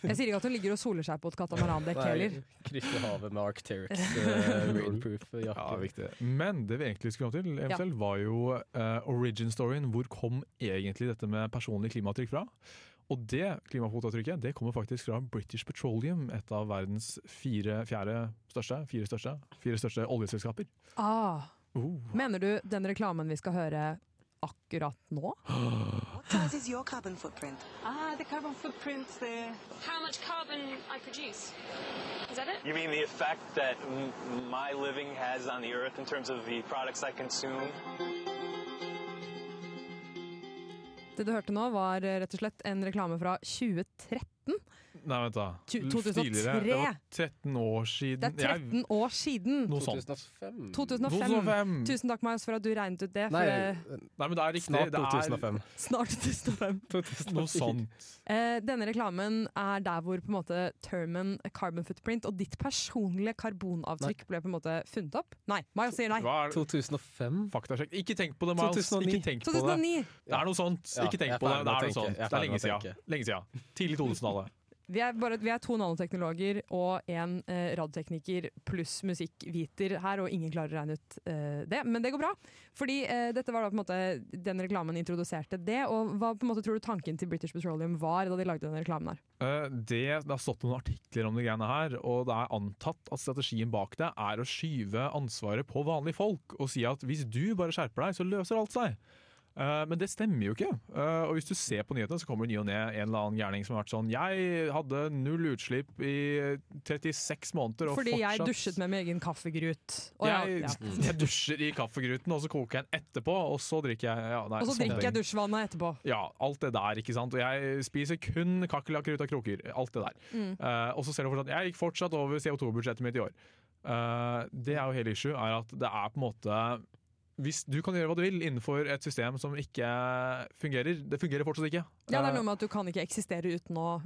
Speaker 5: Jeg sier ikke at hun ligger og soler seg på et katamarandekk heller.
Speaker 2: Krysser havet med Arcteryx [LAUGHS] uh,
Speaker 3: rainproof-jakke. Men det vi egentlig skulle komme til, eventuelt, var jo uh, origin-storyen. Hvor kom egentlig dette med personlig klimatrykk fra? Og det klimafotavtrykket det kommer faktisk fra British Petroleum, et av verdens fire, fjerde største, fire største, fire største oljeselskaper.
Speaker 5: Ah.
Speaker 3: Oh.
Speaker 5: Mener du den reklamen vi skal høre akkurat nå?
Speaker 14: What size is your carbon footprint?
Speaker 15: Ah, the carbon footprint, the how much carbon I produce. Is that it?
Speaker 16: You mean the effect that my living has on the earth in terms of the products I consume?
Speaker 5: Det du hørte nå var eh, rett og slett en reklame fra 2013. 2013?
Speaker 3: Nei, vent da.
Speaker 5: 2003.
Speaker 3: Det var 13 år siden.
Speaker 5: Det er 13 år siden!
Speaker 3: Noe sånt.
Speaker 2: 2005.
Speaker 5: 2005.
Speaker 3: 2005.
Speaker 5: Tusen takk, Marius, for at du regnet ut det.
Speaker 2: Nei,
Speaker 5: det
Speaker 3: Nei, men det er riktig.
Speaker 2: Snart
Speaker 3: det er
Speaker 2: 2005.
Speaker 5: snart 2005. [LAUGHS]
Speaker 3: Noe sånt.
Speaker 5: Eh, denne reklamen er der hvor på en måte termen carbon footprint og ditt personlige karbonavtrykk ble på en måte funnet opp. Nei, Miles sier nei.
Speaker 3: Hva er
Speaker 2: 2005?
Speaker 3: Faktasjekk. Ikke tenk på det, Miles.
Speaker 2: 2009.
Speaker 3: Ikke tenk på det.
Speaker 5: 2009.
Speaker 3: Det er noe sånt.
Speaker 2: Ja,
Speaker 3: Ikke tenk på det. Det er noe sånt. Det er lenge siden. Lenge siden. Tidlig 2000-tallet.
Speaker 5: Vi er, bare, vi er to nanoteknologer og en eh, radiotekniker pluss musikkviter her, og ingen klarer å regne ut eh, det. Men det går bra, fordi eh, dette var da på en måte den reklamen introduserte det. Og hva på en måte tror du tanken til British Petroleum var da de lagde denne reklamen her?
Speaker 3: Eh, Det, det har stått noen artikler om de greiene her, og det er antatt at strategien bak det er å skyve ansvaret på vanlige folk og si at hvis du bare skjerper deg, så løser alt seg. Eh, men det stemmer jo ikke. Eh, og hvis du ser på nyhetene, så kommer det ny og ne en eller annen gærning som har vært sånn Jeg hadde null utslipp i 36 måneder, og
Speaker 5: Fordi jeg dusjet med min egen kaffegrut. Og,
Speaker 3: jeg,
Speaker 5: ja, [LAUGHS]
Speaker 3: jeg dusjer i kaffegruten, og så koker jeg den etterpå, og så drikker jeg ja, nei,
Speaker 5: og så drikker jeg dusjvannet etterpå.
Speaker 3: Ja, alt det der, ikke sant. Og jeg spiser kun kakerlakker ut av kroker. Alt det der.
Speaker 5: Mm.
Speaker 3: Uh, og så ser du fortsatt Jeg gikk fortsatt over CO2-budsjettet mitt i år. Uh, det er jo hele issue, er at det er på en måte hvis Du kan gjøre hva du vil innenfor et system som ikke fungerer. Det fungerer fortsatt ikke.
Speaker 5: Ja, det er
Speaker 3: Eh,
Speaker 5: noe med at du kan ikke eksistere uten å,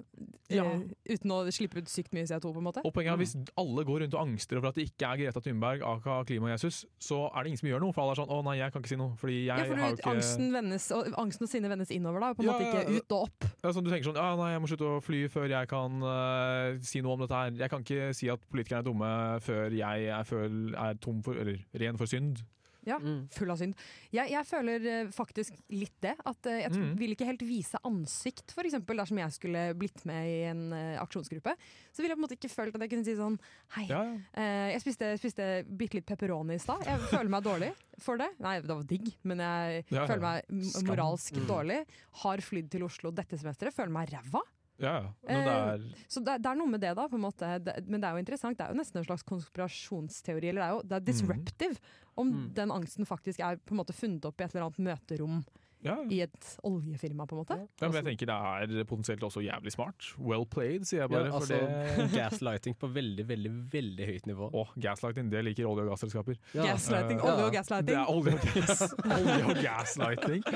Speaker 3: Ja.
Speaker 5: eh, uten å slippe ut sykt mye CO2, på en måte.
Speaker 3: og poenget er Hvis alle går rundt og angster over at det ikke er Greta Thunberg, aka Klima-Jesus, så er det ingen som gjør noe. For alle er sånn 'Å nei, jeg kan ikke si noe', fordi jeg
Speaker 5: Ja, for
Speaker 3: har jo ikke
Speaker 5: angsten, vennes, og, angsten og sinnet vendes innover, da, på en
Speaker 3: Ja,
Speaker 5: måte ikke ut og opp.
Speaker 3: Ja, sånn, du tenker sånn ja, nei, jeg må slutte å fly før jeg kan uh, si noe om dette her. Jeg kan ikke si at politikerne er dumme før jeg er, føl, er tom for, eller ren for synd.
Speaker 5: Ja, full av synd. Jeg, jeg føler eh, faktisk litt det. At eh, jeg
Speaker 3: Mm.
Speaker 5: vil ikke helt vise ansikt, eksempel, dersom jeg skulle blitt med i en uh, aksjonsgruppe. Så ville jeg på en måte ikke følt at jeg kunne si sånn Hei,
Speaker 3: Ja, ja.
Speaker 5: Uh, jeg spiste, spiste bitte litt pepperoni i stad. Jeg føler meg dårlig for det. Nei, det var digg, men jeg
Speaker 3: Ja, ja.
Speaker 5: føler meg moralsk
Speaker 3: Mm.
Speaker 5: dårlig. Har flydd til Oslo dette semesteret, føler meg ræva.
Speaker 3: Ja. Men det
Speaker 5: Eh,
Speaker 3: er
Speaker 5: Så det, det er noe med det, da. på en måte. Det, men det er jo interessant. Det er jo nesten en slags konspirasjonsteori. Eller det er jo det er disruptive. Om den angsten faktisk er på en måte funnet opp i et eller annet møterom
Speaker 3: ja.
Speaker 5: i et oljefirma, på en måte.
Speaker 3: ja, men jeg tenker det er potensielt også jævlig smart. Well played, sier jeg bare.
Speaker 2: Ja, altså,
Speaker 3: det [LAUGHS]
Speaker 2: gaslighting på veldig, veldig veldig høyt nivå.
Speaker 3: Å, gaslighting, det liker olje- og gasselskaper.
Speaker 2: Ja.
Speaker 5: Gaslighting,
Speaker 3: Eh,
Speaker 5: olje og gaslighting.
Speaker 3: Det er olje og, gas, [LAUGHS] olje og gaslighting.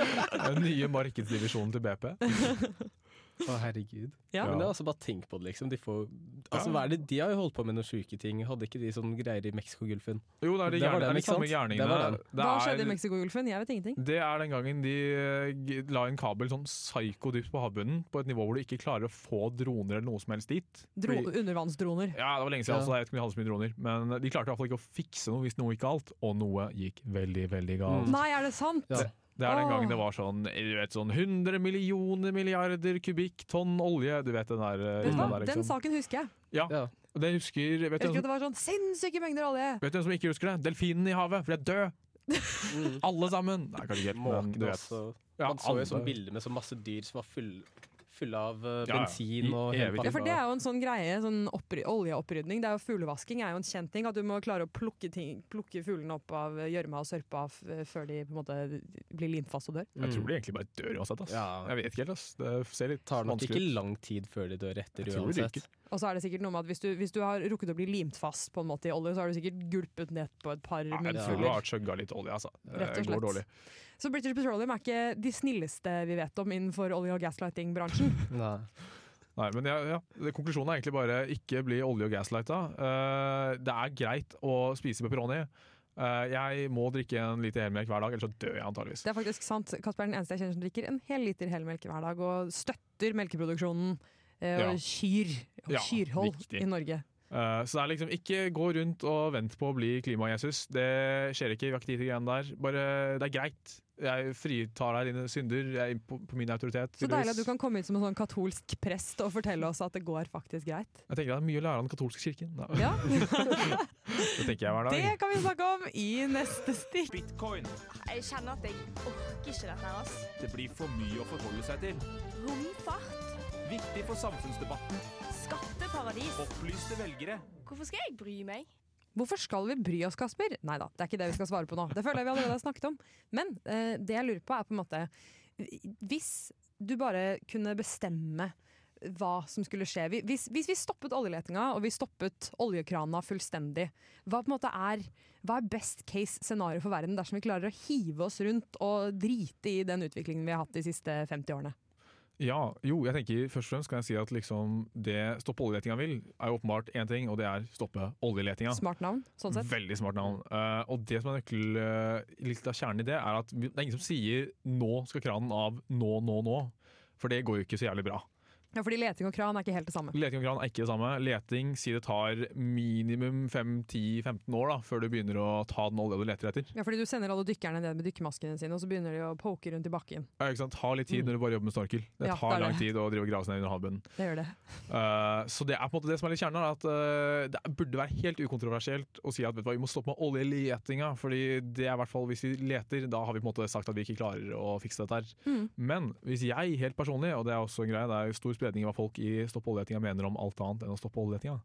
Speaker 3: Den nye markedsdivisjonen til BP. [LAUGHS]
Speaker 2: Å, herregud.
Speaker 5: Ja.
Speaker 2: Men det er altså bare tenk på det, liksom. De, får, altså, hva er det? de har jo holdt på med noen sjuke ting. Hadde ikke de sånn greier i Mexicogolfen?
Speaker 3: Jo, det er de,
Speaker 2: Det
Speaker 3: gjerne, det
Speaker 2: den,
Speaker 3: er de samme gjerningene. Det
Speaker 5: Hva
Speaker 3: er-
Speaker 5: skjedde i Mexicogolfen? Jeg vet ingenting.
Speaker 3: Det er den gangen de eh, la en kabel sånn psyko-dypt på havbunnen, på et nivå hvor du ikke klarer å få droner eller noe som helst dit.
Speaker 5: Dro
Speaker 3: Fordi-
Speaker 5: undervannsdroner.
Speaker 3: ja, det var lenge siden,
Speaker 2: Ja.
Speaker 3: altså, jeg vet ikke om de hadde så mye droner, men de klarte i hvert fall ikke å fikse noe hvis noe gikk galt, og noe gikk veldig, veldig galt.
Speaker 5: Nei, er det sant?
Speaker 2: Ja.
Speaker 3: Det er den gangen det var sånn, du vet, sånn 100 millioner milliarder kubikk tonn olje. Du vet den der,
Speaker 5: Vet du
Speaker 3: den
Speaker 5: hva?
Speaker 3: liksom.
Speaker 5: Den saken husker jeg.
Speaker 3: Ja,
Speaker 2: Ja.
Speaker 3: det husker Vet
Speaker 5: Jeg husker at
Speaker 3: som-
Speaker 5: det var sånn sinnssyke mengder olje!
Speaker 3: vet du hvem som ikke husker det? Delfinen i havet, for de er døde! Alle sammen! Nei, kanskje ikke helt, men du vet. Ja,
Speaker 2: Man så jo sånne bilder med så masse dyr som var full, fulle av bensin
Speaker 3: Ja, ja. I
Speaker 2: og.
Speaker 5: Ja, for det er jo en sånn greie, sånn oppry oljeopprydning. Det er jo Fuglevasking er jo en kjent ting. At du må klare å plukke, ting, plukke fuglene opp av gjørma og sørpa av før de på en måte blir limt fast og dør.
Speaker 3: Jeg tror de egentlig bare dør uansett. Ass.
Speaker 2: Ja.
Speaker 3: Jeg vet ikke helt. Ass. Det ser litt
Speaker 2: tar nok ikke lang tid før de dør etter
Speaker 3: Jeg tror de
Speaker 2: uansett.
Speaker 3: ryker.
Speaker 5: Og så er det sikkert noe med at hvis du, hvis du har rukket å bli limt fast på en måte i olje, så har du sikkert gulpet ned på et par
Speaker 3: Ja, jeg tror du
Speaker 5: munnfuller.
Speaker 3: har chugga litt olje, altså.
Speaker 5: Rett og
Speaker 3: slett. går dårlig.
Speaker 5: Så British Petroleum er ikke de snilleste vi vet om innenfor olje- og gaslighting-bransjen. [LAUGHS]
Speaker 2: Nei.
Speaker 3: Nei, men ja, ja. Konklusjonen er egentlig bare ikke bli olje- og gaslighta. Uh, det er greit å spise pepperoni. Uh, jeg må drikke en liter helmelk hver dag, ellers så dør jeg antageligvis.
Speaker 5: Det er faktisk sant. Kasper er den eneste jeg kjenner som drikker en hel liter helmelk hver dag, og støtter melkeproduksjonen eh,
Speaker 3: Ja.
Speaker 5: og kyr
Speaker 3: Ja,
Speaker 5: kyrhold
Speaker 3: viktig.
Speaker 5: i Norge.
Speaker 3: Uh, så det er liksom ikke gå rundt og vent på å bli klima-Jesus. Det skjer ikke, vi har ikke tid til greiene der. Bare, det er greit. Jeg fritar deg dine synder jeg, på, på min autoritet.
Speaker 5: Så deilig at du kan komme inn som en sånn katolsk prest og fortelle oss at det går faktisk greit.
Speaker 3: Jeg tenker det er mye å lære av den katolske kirken. Da.
Speaker 5: Ja. [LAUGHS]
Speaker 3: det tenker jeg hver dag.
Speaker 5: Det kan vi snakke om i neste stikk.
Speaker 8: Bitcoin.
Speaker 1: Jeg kjenner at jeg orker ikke dette her, ass.
Speaker 8: Det blir for mye å forholde seg til.
Speaker 1: Romfart.
Speaker 8: Viktig for samfunnsdebatten.
Speaker 1: Skatteparadis.
Speaker 8: Opplyste velgere.
Speaker 1: Hvorfor skal jeg bry meg?
Speaker 5: Hvorfor skal vi bry oss, Kasper? Nei da, det er ikke det vi skal svare på nå. Det føler jeg vi allerede har snakket om. Men eh, det jeg lurer på er på en måte Hvis du bare kunne bestemme hva som skulle skje. Hvis, hvis vi stoppet oljeletinga og vi stoppet oljekrana fullstendig, hva er, hva er best case scenario for verden dersom vi klarer å hive oss rundt og drite i den utviklingen vi har hatt de siste 50 årene?
Speaker 3: Ja, jo, jeg tenker først og fremst kan jeg si at liksom det stoppe oljeletinga vil, er jo åpenbart én ting, og det er stoppe oljeletinga.
Speaker 5: Smart navn, sånn sett.
Speaker 3: Veldig smart navn. Uh, og det som er nøkkel, uh, litt av kjernen i det, er at det er ingen som sier 'nå skal kranen av', 'nå, nå, nå'. For det går jo ikke så jævlig bra.
Speaker 5: Ja, fordi leting og kran er ikke helt det samme.
Speaker 3: Leting og kran er ikke det samme. Leting sier det tar minimum 5-10-15 år da, før du begynner å ta den olja du leter etter.
Speaker 5: Ja, fordi du sender alle dykkerne ned med dykkermaskene sine, og så begynner de å poke rundt i bakken.
Speaker 3: Ja, ikke sant? Ta litt tid når du bare jobber med snorkel. Det
Speaker 5: Mm. Ja,
Speaker 3: tar
Speaker 5: det
Speaker 3: lang
Speaker 5: det.
Speaker 3: tid å drive og grave seg ned under havbunnen.
Speaker 5: Det gjør det.
Speaker 3: Uh, så det er på en måte det som er litt kjernen. er At uh, Det burde være helt ukontroversielt å si at vet du hva, vi må stoppe med oljeletinga. Fordi det er i hvert fall hvis vi leter, da har vi på en måte sagt at vi ikke klarer å fikse dette her.
Speaker 5: Mm.
Speaker 3: Men hvis jeg helt personlig, og det er også en greie, det er stor spredning i hva folk i Stopp oljeletinga mener om alt annet enn å stoppe oljeletinga.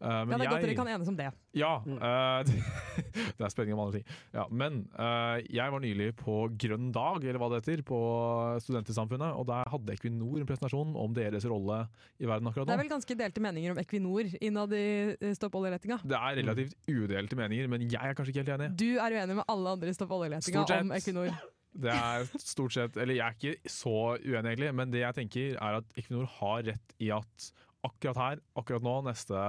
Speaker 3: Eh,
Speaker 5: Ja, det er godt dere kan enes om det.
Speaker 3: ja, Uh, [LAUGHS] det er spenning om andre ting. Ja, men uh, jeg var nylig på Grønn dag, eller hva det heter, på Studentersamfunnet, og der hadde Equinor en presentasjon om deres rolle i verden akkurat nå.
Speaker 5: Det er vel ganske delte meninger om Equinor innad i Stopp oljeletinga.
Speaker 3: Det er relativt udelte meninger, men jeg er kanskje ikke helt enig.
Speaker 5: Du er uenig med alle andre i Stopp oljeletinga om Equinor.
Speaker 3: Det er stort sett, eller Jeg er ikke så uenig, egentlig, men det jeg tenker er at Equinor har rett i at akkurat her, akkurat nå, neste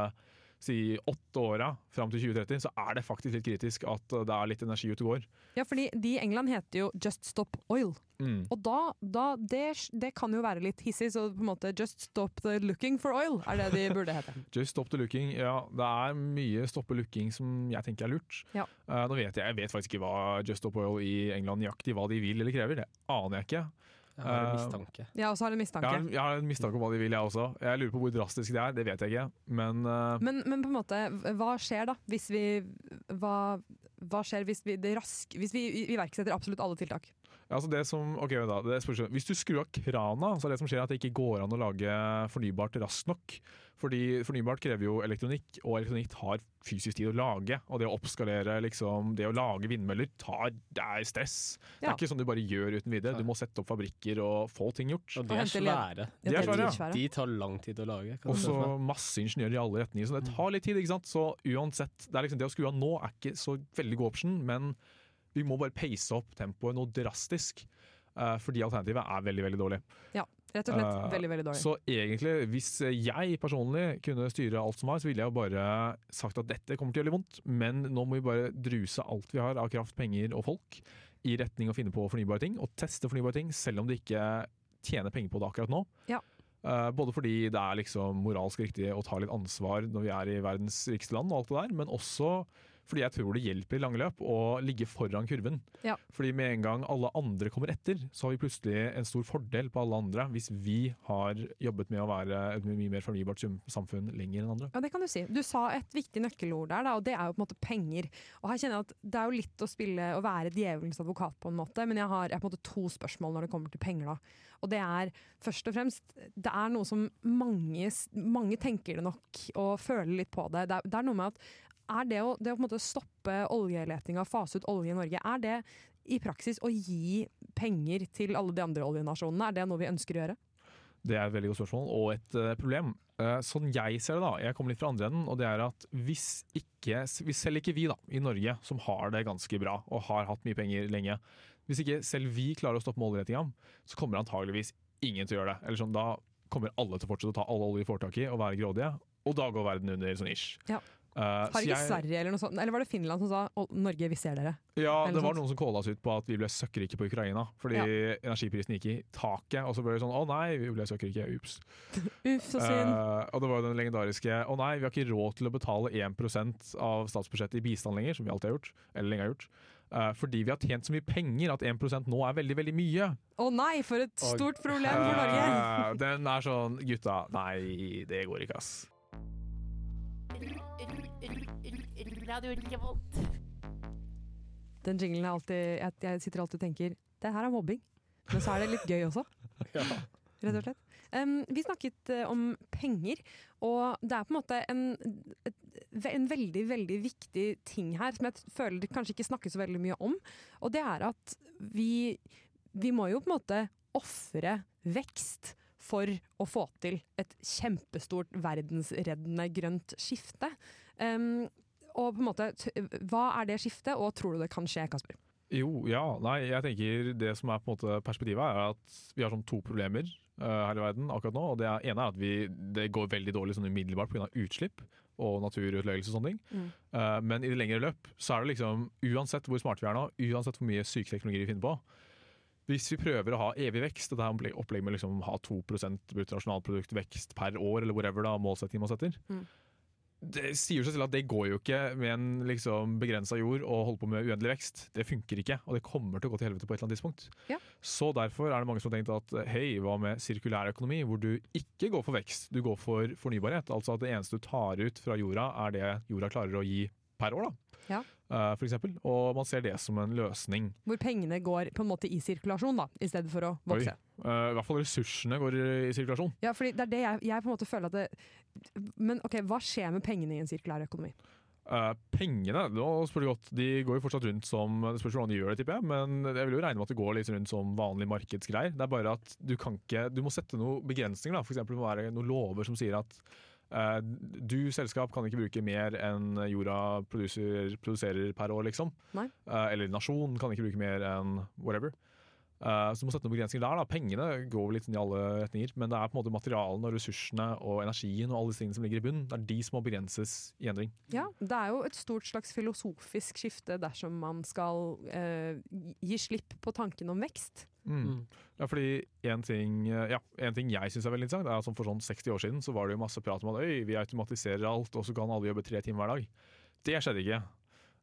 Speaker 3: si åtte åra fram til 2030, så er det faktisk litt kritisk at det er litt energi ute og går.
Speaker 5: Ja, fordi de i England heter jo Just Stop Oil.
Speaker 3: Mm.
Speaker 5: Og da, da det, det kan jo være litt hissig, så på en måte Just Stop the Looking for Oil er det de burde hete. [LAUGHS]
Speaker 3: Just stop the looking. Ja, det er mye stoppe looking som jeg tenker er lurt.
Speaker 5: Ja.
Speaker 3: Uh, nå vet jeg, jeg vet faktisk ikke hva Just Stop Oil i England nøyaktig hva de vil eller krever. Det aner jeg ikke.
Speaker 2: Jeg har en
Speaker 3: Eh,
Speaker 2: mistanke.
Speaker 5: Jeg også har en mistanke.
Speaker 3: Jeg har, jeg har en mistanke om hva de vil, jeg også. Jeg lurer på hvor drastisk det er, det vet jeg ikke. Men uh,
Speaker 5: Men, men på en måte, hva skjer da hvis vi Hva, hva skjer hvis vi, det rask, hvis vi iverksetter absolutt alle tiltak?
Speaker 3: Altså det som, ok da, det spørs, Hvis du skrur av krana, så er det som skjer at det ikke går an å lage fornybart raskt nok. Fordi fornybart krever jo elektronikk, og elektronikk tar fysisk tid å lage. Og det å oppskalere, liksom, det å lage vindmøller, tar, det er stress. Det
Speaker 2: Ja.
Speaker 3: er ikke sånn du bare gjør uten videre. Du må sette opp fabrikker og få ting gjort.
Speaker 2: Og de er svære.
Speaker 3: De er svære, ja.
Speaker 2: De tar lang tid å lage.
Speaker 3: Og så masse ingeniører i alle retninger, så det tar litt tid. ikke sant? Så uansett, det, er liksom, det å skru av nå er ikke så veldig god option, men vi må bare pace opp tempoet noe drastisk. Uh, fordi alternativet er veldig, veldig dårlig.
Speaker 5: Ja, rett og slett
Speaker 3: uh,
Speaker 5: veldig, veldig dårlig.
Speaker 3: Så egentlig, hvis jeg personlig kunne styre alt som var, så ville jeg jo bare sagt at dette kommer til å gjøre litt vondt, men nå må vi bare druse alt vi har av kraft, penger og folk i retning å finne på fornybare ting, og teste fornybare ting, selv om de ikke tjener penger på det akkurat nå.
Speaker 5: Ja.
Speaker 3: Uh, både fordi det er liksom moralsk riktig å ta litt ansvar når vi er i verdens rikeste land, og alt det der, men også fordi jeg tror det hjelper i langløp å ligge foran kurven.
Speaker 5: Ja.
Speaker 3: Fordi med en gang alle andre kommer etter, så har vi plutselig en stor fordel på alle andre hvis vi har jobbet med å være et mye mer fornybart samfunn lenger enn andre.
Speaker 5: Ja, det kan du si. Du sa et viktig nøkkelord der, da, og det er jo på en måte penger. Og her kjenner jeg at Det er jo litt å spille og være djevelens advokat på en måte, men jeg har, jeg har på en måte to spørsmål når det kommer til penger. da. Og det er først og fremst Det er noe som mange, mange tenker det nok og føler litt på det. Det er, det er noe med at er det å, det å på en måte stoppe oljeletinga, fase ut olje i Norge, er det i praksis å gi penger til alle de andre oljenasjonene? Er det noe vi ønsker å gjøre?
Speaker 3: Det er et veldig godt spørsmål, og et eh, problem. Eh, sånn jeg ser det, da, jeg kommer litt fra andre enden, og det er at hvis ikke hvis Selv ikke vi da, i Norge, som har det ganske bra og har hatt mye penger lenge. Hvis ikke selv vi klarer å stoppe målrettinga, så kommer antageligvis ingen til å gjøre det. Eller sånn, Da kommer alle til å fortsette å ta all olje vi får tak i og være grådige, og da går verden under sånn ish.
Speaker 5: Ja.
Speaker 3: Eh,
Speaker 5: Har ikke
Speaker 3: jeg-
Speaker 5: Sverige eller noe sånt, eller var det Finland som sa «Å, Norge, vi ser dere?
Speaker 3: Ja, det var
Speaker 5: sånt.
Speaker 3: noen som kåla oss ut på at vi ble søkkrike på Ukraina. Fordi energiprisen gikk i taket, og så ble det sånn å nei, vi ble søkkrike, ups. [LAUGHS]
Speaker 5: Uff, så synd.
Speaker 3: Uh, og det var jo den legendariske å nei, vi har ikke råd til å betale 1 av statsbudsjettet i bistand lenger, som vi alltid har gjort, eller lenge har gjort. Uh, fordi vi har tjent så mye penger at 1% nå er veldig, veldig mye.
Speaker 5: Å nei, for et stort problem for Norge!
Speaker 3: Den er sånn Gutta, nei, det går ikke, ass.
Speaker 13: Radio Revolt.
Speaker 5: Den jinglen er alltid jeg, jeg sitter alltid og tenker Det her er mobbing. Men så er det litt gøy også. [LAUGHS] Rett og slett. Um, vi snakket eh, om penger, og det er på en måte en, et, en veldig, veldig viktig ting her som jeg føler kanskje ikke snakkes så veldig mye om. Og det er at vi, vi må jo på en måte ofre vekst for å få til et kjempestort verdensreddende grønt skifte. Um, og på en måte, Hva er det skiftet, og tror du det kan skje, Kasper?
Speaker 3: Jo, ja. Nei, jeg tenker det som er på en måte perspektivet, er at vi har sånn to problemer uh, her i verden akkurat nå. og Det ene er at vi, det går veldig dårlig sånn umiddelbart pga. utslipp og naturutleggelse og sånne ting.
Speaker 5: Mm.
Speaker 3: Uh, men i det lengre løp så er det liksom, uansett hvor smarte vi er nå, uansett hvor mye syke teknologier vi finner på, hvis vi prøver å ha evig vekst, dette er opplegg med liksom ha 2 bruttonasjonalprodukt vekst per år, eller whatever da, målsetting man setter,
Speaker 5: Mm.
Speaker 3: det sier seg selv at det går jo ikke med en liksom begrensa jord og holde på med uendelig vekst. Det funker ikke, og det kommer til å gå til helvete på et eller annet tidspunkt.
Speaker 5: Ja.
Speaker 3: Så derfor er det mange som har tenkt at hei, hva med sirkulær økonomi, hvor du ikke går for vekst, du går for fornybarhet. Altså at det eneste du tar ut fra jorda, er det jorda klarer å gi per år, da.
Speaker 5: Ja.
Speaker 3: Eh, for eksempel. Og man ser det som en løsning.
Speaker 5: Hvor pengene går på en måte i sirkulasjon, da, i stedet for å vokse.
Speaker 3: Eh, I hvert fall ressursene går i sirkulasjon.
Speaker 5: Ja, fordi det er det jeg, jeg på en måte føler at det Men ok, hva skjer med pengene i en sirkulær økonomi?
Speaker 3: Uh, pengene nå spør du godt, de går jo fortsatt rundt som Det spørs hvordan de gjør det, tipper jeg, men jeg vil jo regne med at det går litt rundt som vanlige markedsgreier. Det er bare at du kan ikke Du må sette noen begrensninger, da. Eksempel må det være noen lover som sier at du selskap kan ikke bruke mer enn jorda produserer per år, liksom.
Speaker 5: Nei.
Speaker 3: Eh, eller nasjon kan ikke bruke mer enn whatever. Eh, så du må sette noen begrensninger der. da. Pengene går litt i alle retninger, men det er på en måte materialene og ressursene og energien og alle disse tingene som ligger i bunnen. Det er de som må begrenses i endring.
Speaker 5: Ja, det er jo et stort slags filosofisk skifte dersom man skal eh, gi slipp på tanken om vekst.
Speaker 3: Mm. Ja, fordi en ting, ja, en ting jeg syns er veldig interessant, er at for sånn 60 år siden så var det jo masse prat om at Øy, vi automatiserer alt, og så kan alle jobbe tre timer hver dag. Det skjedde ikke.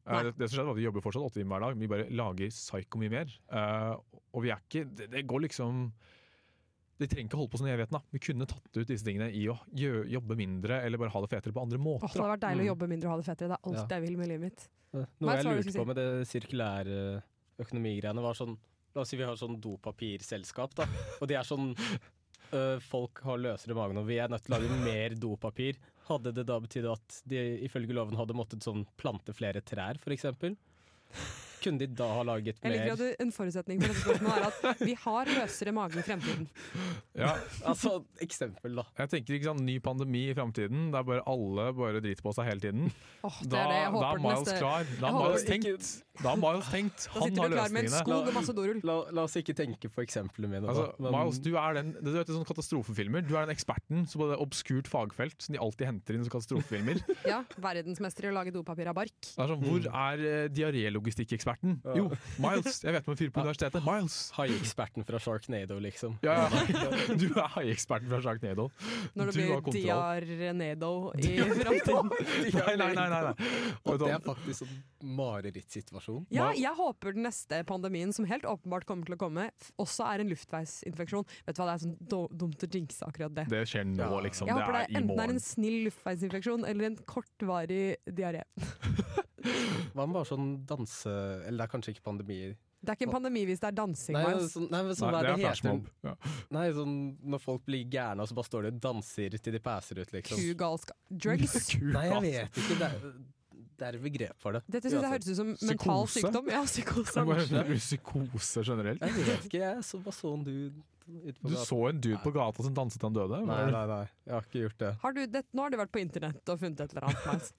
Speaker 3: Eh. Det, det som skjedde var at Vi jobber fortsatt åtte timer hver dag, men vi bare lager psyko mye mer. Uh, og vi er ikke det, det går liksom De trenger ikke holde på sånn i evigheten. da. Vi kunne tatt ut disse tingene i å gjø- jobbe mindre eller bare ha det fetere på andre måter.
Speaker 5: Åh, det hadde vært deilig å jobbe mindre og ha det fetere. Det er alt
Speaker 2: Ja.
Speaker 5: jeg vil med livet mitt.
Speaker 2: Noe
Speaker 5: Hva
Speaker 2: jeg lurte på med det sirkulære økonomigreiene, var sånn La oss si vi har sånn dopapirselskap, da. Og de er sånn øh, Folk har løsere mage magen, og vi er nødt til å lage mer dopapir. Hadde det da betydd at de ifølge loven hadde måttet sånn plante flere trær, f.eks.? Kunne de da ha laget mer
Speaker 5: Jeg liker at du, En forutsetning for dette spørsmålet er at vi har løsere mage i fremtiden.
Speaker 3: Ja.
Speaker 2: Altså, eksempel, da.
Speaker 3: Jeg tenker ikke sånn ny pandemi i fremtiden, der bare alle bare driter på seg hele tiden.
Speaker 5: Åh, det
Speaker 3: da,
Speaker 5: er det jeg håper
Speaker 3: da er Miles
Speaker 5: neste-
Speaker 3: klar. Da
Speaker 5: har
Speaker 3: er Miles tenkt. Da er Miles tenkt.
Speaker 5: Da
Speaker 3: Han
Speaker 5: sitter
Speaker 3: har
Speaker 5: du klar med en
Speaker 3: løsningene.
Speaker 5: skog og masse dorull.
Speaker 2: La, la oss ikke tenke på eksemplene mine,
Speaker 3: Altså,
Speaker 2: men-
Speaker 3: Miles, du er den du vet, sånne katastrofefilmer. Du er den eksperten som på det obskurt fagfelt som de alltid henter inn som katastrofefilmer. [LAUGHS]
Speaker 5: Ja, Verdensmester i å lage dopapir av bark.
Speaker 3: Det er sånn, Hvor er uh, diarélogistikkeksperten?
Speaker 2: Ja.
Speaker 3: Jo, Miles! Jeg vet om en fyr på universitetet. Miles!
Speaker 2: Haieksperten fra Sharknado, liksom.
Speaker 3: Ja, ja. [LAUGHS] Du er haieksperten fra Sharknado.
Speaker 5: Når det
Speaker 3: Du
Speaker 5: blir diar-nado i [LAUGHS] fremtiden. [LAUGHS]
Speaker 3: Nei, nei, nei. nei.
Speaker 2: Og det er faktisk en marerittsituasjon.
Speaker 5: Ja, jeg håper den neste pandemien, som helt åpenbart kommer til å komme, også er en luftveisinfeksjon. Vet du hva, Det er sånn dumt å jinxe akkurat det.
Speaker 3: Det skjer nå, liksom.
Speaker 5: Jeg
Speaker 3: Det
Speaker 5: håper det
Speaker 3: er
Speaker 5: enten er en snill luftveisinfeksjon eller en kortvarig diaré.
Speaker 2: Hva med bare sånn danse... Eller det er kanskje ikke pandemier.
Speaker 5: Det er ikke en pandemi hvis det er dansing.
Speaker 2: Nei,
Speaker 5: Miles.
Speaker 2: sånn, nei, men sånn
Speaker 3: Nei,
Speaker 2: hva er
Speaker 3: det
Speaker 2: det
Speaker 3: er
Speaker 2: heter.
Speaker 3: flashmob. Ja.
Speaker 2: Nei, sånn når folk blir gærne, og så bare står de og danser til de passer ut, liksom.
Speaker 5: Kugalskap. Drugs. [LAUGHS]
Speaker 2: Nei, jeg vet ikke. Det er, det er et begrep for det.
Speaker 5: Dette synes jeg høres ut som mental
Speaker 3: Psykose?
Speaker 5: sykdom. Ja, psykose.
Speaker 3: Det er bare Psykose generelt.
Speaker 2: Jeg vet ikke, jeg så bare så en dude ute på
Speaker 3: Du
Speaker 2: gata.
Speaker 3: så en dude på gata som danset til han døde?
Speaker 2: Nei, nei, nei. Jeg har ikke gjort det.
Speaker 5: Har du, det, nå har du vært på internett og funnet et eller annet. Miles.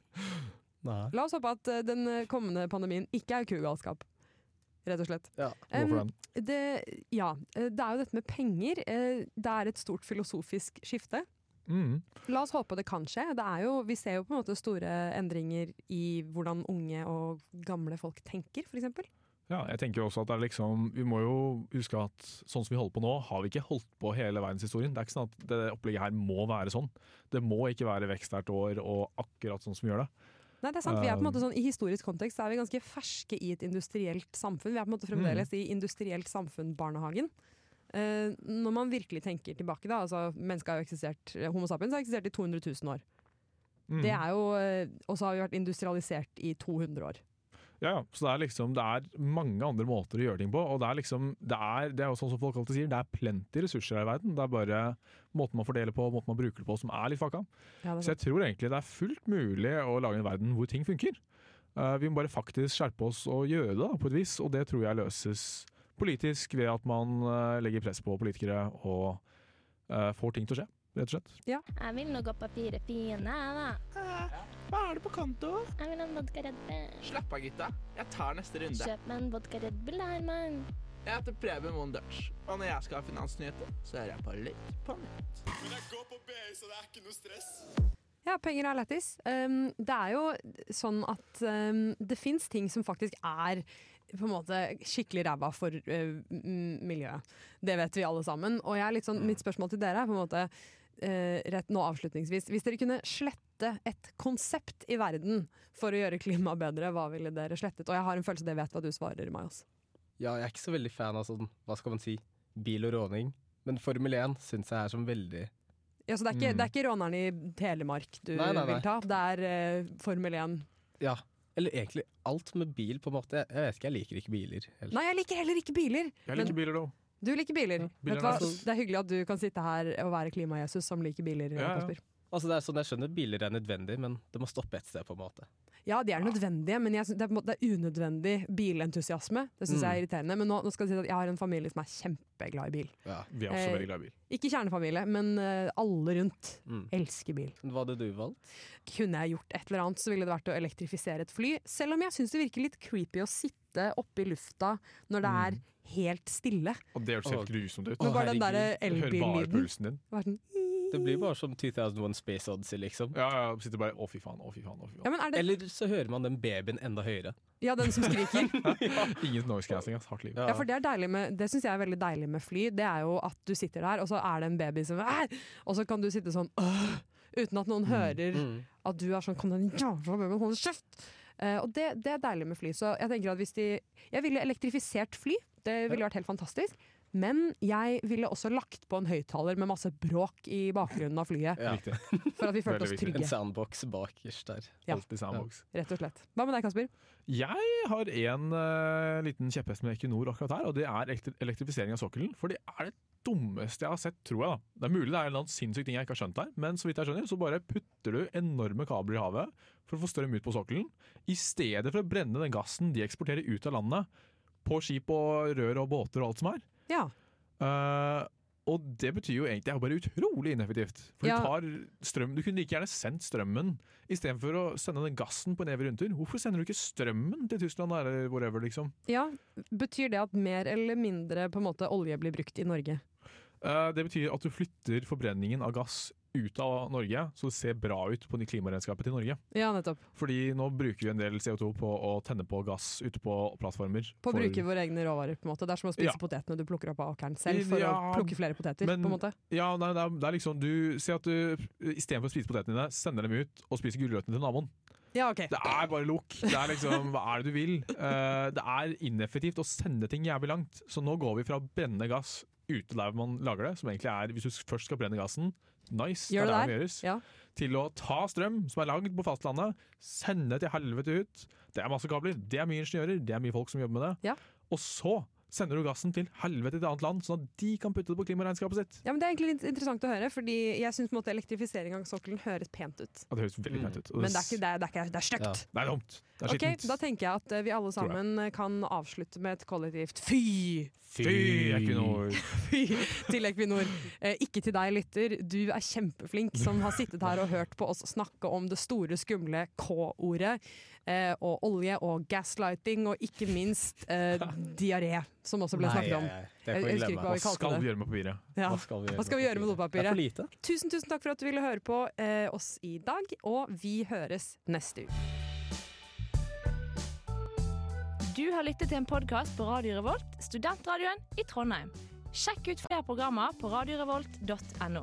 Speaker 5: [LAUGHS]
Speaker 2: Nei.
Speaker 5: La oss håpe at eh, den eh, kommende pandemien ikke er kugalskap. Rett og slett.
Speaker 2: Ja,
Speaker 5: Em, det, ja, eh, det er jo dette med penger. Det er et stort filosofisk skifte.
Speaker 3: Mm.
Speaker 5: La oss håpe det kan skje. Det er jo, vi ser jo på en måte store endringer i hvordan unge og gamle folk tenker, f.eks.
Speaker 3: Ja, jeg tenker også at det er liksom Vi må jo huske at sånn som vi holder på nå, har vi ikke holdt på hele verdenshistorien. Det er ikke sånn at det opplegget her må være sånn. Det må ikke være vekst hvert år og akkurat sånn som vi gjør det.
Speaker 5: Nei, det er sant. Vi er på en måte
Speaker 3: Um,
Speaker 5: sånn, I historisk kontekst så er vi ganske ferske i et industrielt samfunn. Vi er på en måte fremdeles i industrielt samfunn-barnehagen. Eh, når man virkelig tenker tilbake, da, altså mennesket har jo eksistert, Homo sapiens har eksistert i 200 000 år.
Speaker 3: Mm.
Speaker 5: Det er jo, eh, Og så har vi vært industrialisert i 200 år.
Speaker 3: Ja, ja. Så det er liksom Det er mange andre måter å gjøre ting på. Og det er liksom Det er, det er jo sånn som folk alltid sier, det er plenty ressurser her i verden. Det er bare måten man fordeler på, måten man bruker det på, som er litt fucka.
Speaker 5: Ja,
Speaker 3: Så jeg tror egentlig det er fullt mulig å lage en verden hvor ting funker. Uh, vi må bare faktisk skjerpe oss og gjøre det da, på et vis, og det tror jeg løses politisk ved at man uh, legger press på politikere og uh, får ting til å skje, rett og slett.
Speaker 13: Jeg vil nå gå papiret fire fine, da.
Speaker 17: Hva er det på konto?
Speaker 13: Jeg vil ha en vodka Red Bull.
Speaker 17: Slapp av, gutta. Jeg tar neste runde.
Speaker 13: Kjøp meg en vodka Red Bull, Herman.
Speaker 17: Jeg heter Preben Moen Dutch, og når jeg skal ha finansnyheter, så hører jeg på litt på nytt.
Speaker 18: Men jeg går på BI, så det er ikke noe stress.
Speaker 5: Ja, penger er lættis. Um, det er jo sånn at um, det fins ting som faktisk er på en måte skikkelig ræva for uh, miljøet. Det vet vi alle sammen. Og jeg er litt sånn, mitt spørsmål til dere er på en måte uh, rett nå avslutningsvis. Hvis dere kunne slette et konsept i verden for å gjøre klimaet bedre, hva ville dere slettet? Og jeg har en følelse det jeg vet hva du svarer, Majos.
Speaker 2: Ja, jeg er ikke så veldig fan av sånn, hva skal man si, bil og råning. Men Formel 1 syns jeg er sånn veldig
Speaker 5: Ja, så det er ikke,
Speaker 2: Mm.
Speaker 5: det er ikke råneren i Telemark du
Speaker 2: Nei, nei, nei.
Speaker 5: vil ta, det er uh, Formel 1.
Speaker 2: Ja. Eller egentlig alt med bil, på en måte. Jeg, jeg vet ikke, jeg liker ikke biler. heller.
Speaker 5: Nei, jeg liker heller ikke biler.
Speaker 3: Jeg liker
Speaker 5: Men-
Speaker 3: biler, da.
Speaker 5: Du liker biler.
Speaker 2: biler
Speaker 5: Vet du hva?
Speaker 2: er.
Speaker 5: Det er hyggelig at du kan sitte her og være klima-Jesus som liker biler.
Speaker 2: Ja, ja. Altså, det er sånn, Jeg skjønner biler er nødvendig, men det må stoppe et sted. på en måte.
Speaker 5: Ja, de er nødvendige, men jeg det, er, på en måte- det er unødvendig bilentusiasme. Det syns
Speaker 2: Mm.
Speaker 5: jeg er irriterende. Men nå, nå skal jeg si at jeg har en familie som er kjempeglad i bil.
Speaker 3: Ja, Vi er også
Speaker 5: Eh,
Speaker 3: veldig glad i bil.
Speaker 5: Ikke kjernefamilie, men eh, alle rundt
Speaker 2: Mm.
Speaker 5: elsker bil.
Speaker 2: Hva hadde du valgt?
Speaker 5: Kunne jeg gjort et eller annet, så ville det vært å elektrifisere et fly. Selv om jeg syns det virker litt creepy å sitte oppe i lufta når det er helt stille.
Speaker 3: Og det hørtes helt grusomt ut.
Speaker 5: Men bare den der elbillyden.
Speaker 3: din.
Speaker 5: Det sånn,
Speaker 2: blir bare som 2001 Space Odyssey, liksom.
Speaker 3: Ja, ja, sitter bare å fy faen, å fy faen. å fy faen.
Speaker 5: Ja, men er det-
Speaker 2: Eller så hører man den babyen enda høyere.
Speaker 5: Ja, den som skriker. [LAUGHS]
Speaker 3: Ingen noise cancelling, ass. Hardt liv.
Speaker 5: Ja, for Det, er deilig med, det syns jeg er veldig deilig med fly. Det er jo at du sitter der, og så er det en baby som «Æ!» Og så kan du sitte sånn «Åh!» uten at noen hører
Speaker 2: Mm.
Speaker 5: at du er sånn Kom den jævla babyen, hold kjeft! Uh, og det, det er deilig med fly. Så jeg tenker at hvis de Jeg ville elektrifisert fly. Det ville vært helt fantastisk. Men jeg ville også lagt på en høyttaler med masse bråk i bakgrunnen av flyet.
Speaker 2: Ja. [LAUGHS]
Speaker 5: For at vi følte oss trygge.
Speaker 2: En
Speaker 5: sandbox
Speaker 2: soundbox bakerst der.
Speaker 5: Ja.
Speaker 3: Alltid soundbox.
Speaker 5: Rett og slett. Hva med deg, Kasper?
Speaker 3: Jeg har en uh, liten kjepphest med Equinor akkurat her, og det er elektri- elektrifisering av sokkelen. For det er det dummeste jeg har sett, tror jeg. da. Det er mulig det er en sinnssyk ting jeg ikke har skjønt her, men så vidt jeg skjønner, så bare putter du enorme kabler i havet for å få strøm ut på sokkelen, i stedet for å brenne den gassen de eksporterer ut av landet, på skip og rør og båter og alt som er.
Speaker 5: Ja.
Speaker 3: Uh, og det betyr jo egentlig det er bare utrolig ineffektivt. For
Speaker 5: Ja.
Speaker 3: du tar strøm Du kunne like gjerne sendt strømmen istedenfor å sende den gassen på en evig rundtur. Hvorfor sender du ikke strømmen til Tyskland eller whatever, liksom?
Speaker 5: Ja, Betyr det at mer eller mindre på en måte olje blir brukt i Norge?
Speaker 3: Uh, det betyr at du flytter forbrenningen av gass ut av Norge, så det ser bra ut på klimaregnskapet til Norge.
Speaker 5: Ja, nettopp.
Speaker 3: Fordi nå bruker vi en del CO2 på å tenne på gass ute på plattformer.
Speaker 5: På å bruke våre egne råvarer. på en måte Det er som å spise
Speaker 3: Ja.
Speaker 5: potetene du plukker opp av åkeren selv, for
Speaker 3: Ja,
Speaker 5: å plukke flere poteter.
Speaker 3: men-
Speaker 5: på en måte
Speaker 3: Ja, nei, det, er, det er liksom du ser at du istedenfor å spise potetene dine, sender dem ut og spiser gulrøttene til naboen.
Speaker 5: Ja, okay.
Speaker 3: Det er bare lukk. Det er liksom, Hva er det du vil? Uh, det er ineffektivt å sende ting jævlig langt. Så nå går vi fra å brenne gass ute der man lager det, som egentlig er hvis du først skal brenne gassen, nice,
Speaker 5: Gjør
Speaker 3: det er der det gjøres,
Speaker 5: Ja.
Speaker 3: til å ta strøm som er lagd på fastlandet, sende til helvete ut. Det er masse kabler, det er mye ingeniører, det er mye folk som jobber med det. Og så sender du gassen til helvete til et annet land, sånn at de kan putte det på klimaregnskapet sitt.
Speaker 5: Ja, men Det er egentlig litt interessant å høre, fordi jeg syns elektrifisering av sokkelen høres pent ut.
Speaker 3: Ja, det høres veldig pent ut.
Speaker 5: Mm. Men det er ikke det, er- det er, det er stygt.
Speaker 3: Ja, det er dumt. Det er
Speaker 5: Ok,
Speaker 3: Okay,
Speaker 5: Da tenker jeg at eh, vi alle sammen eh, kan avslutte med et kollektivt fy!
Speaker 3: Fy, Equinor. [LAUGHS]
Speaker 5: Fy til Equinor. Eh, ikke til deg, lytter. Du er kjempeflink som har sittet her og hørt på oss snakke om det store, skumle K-ordet. Eh, og olje og gaslighting, og ikke minst eh, [LAUGHS] diaré, som også ble snakket om.
Speaker 2: nei, nei. Det
Speaker 5: Jeg husker ikke hva vi
Speaker 3: Hva skal
Speaker 5: kalte
Speaker 3: vi gjøre med papiret?
Speaker 5: Ja.
Speaker 2: Hva skal vi gjøre
Speaker 5: skal vi gjøre med
Speaker 2: Det
Speaker 5: dopapiret? Tusen, tusen takk for at du ville høre på eh, oss i dag, og vi høres neste uke.
Speaker 1: Du har lyttet til en podkast på Radio Revolt, studentradioen i Trondheim. Sjekk ut flere programmer på radiorevolt.no.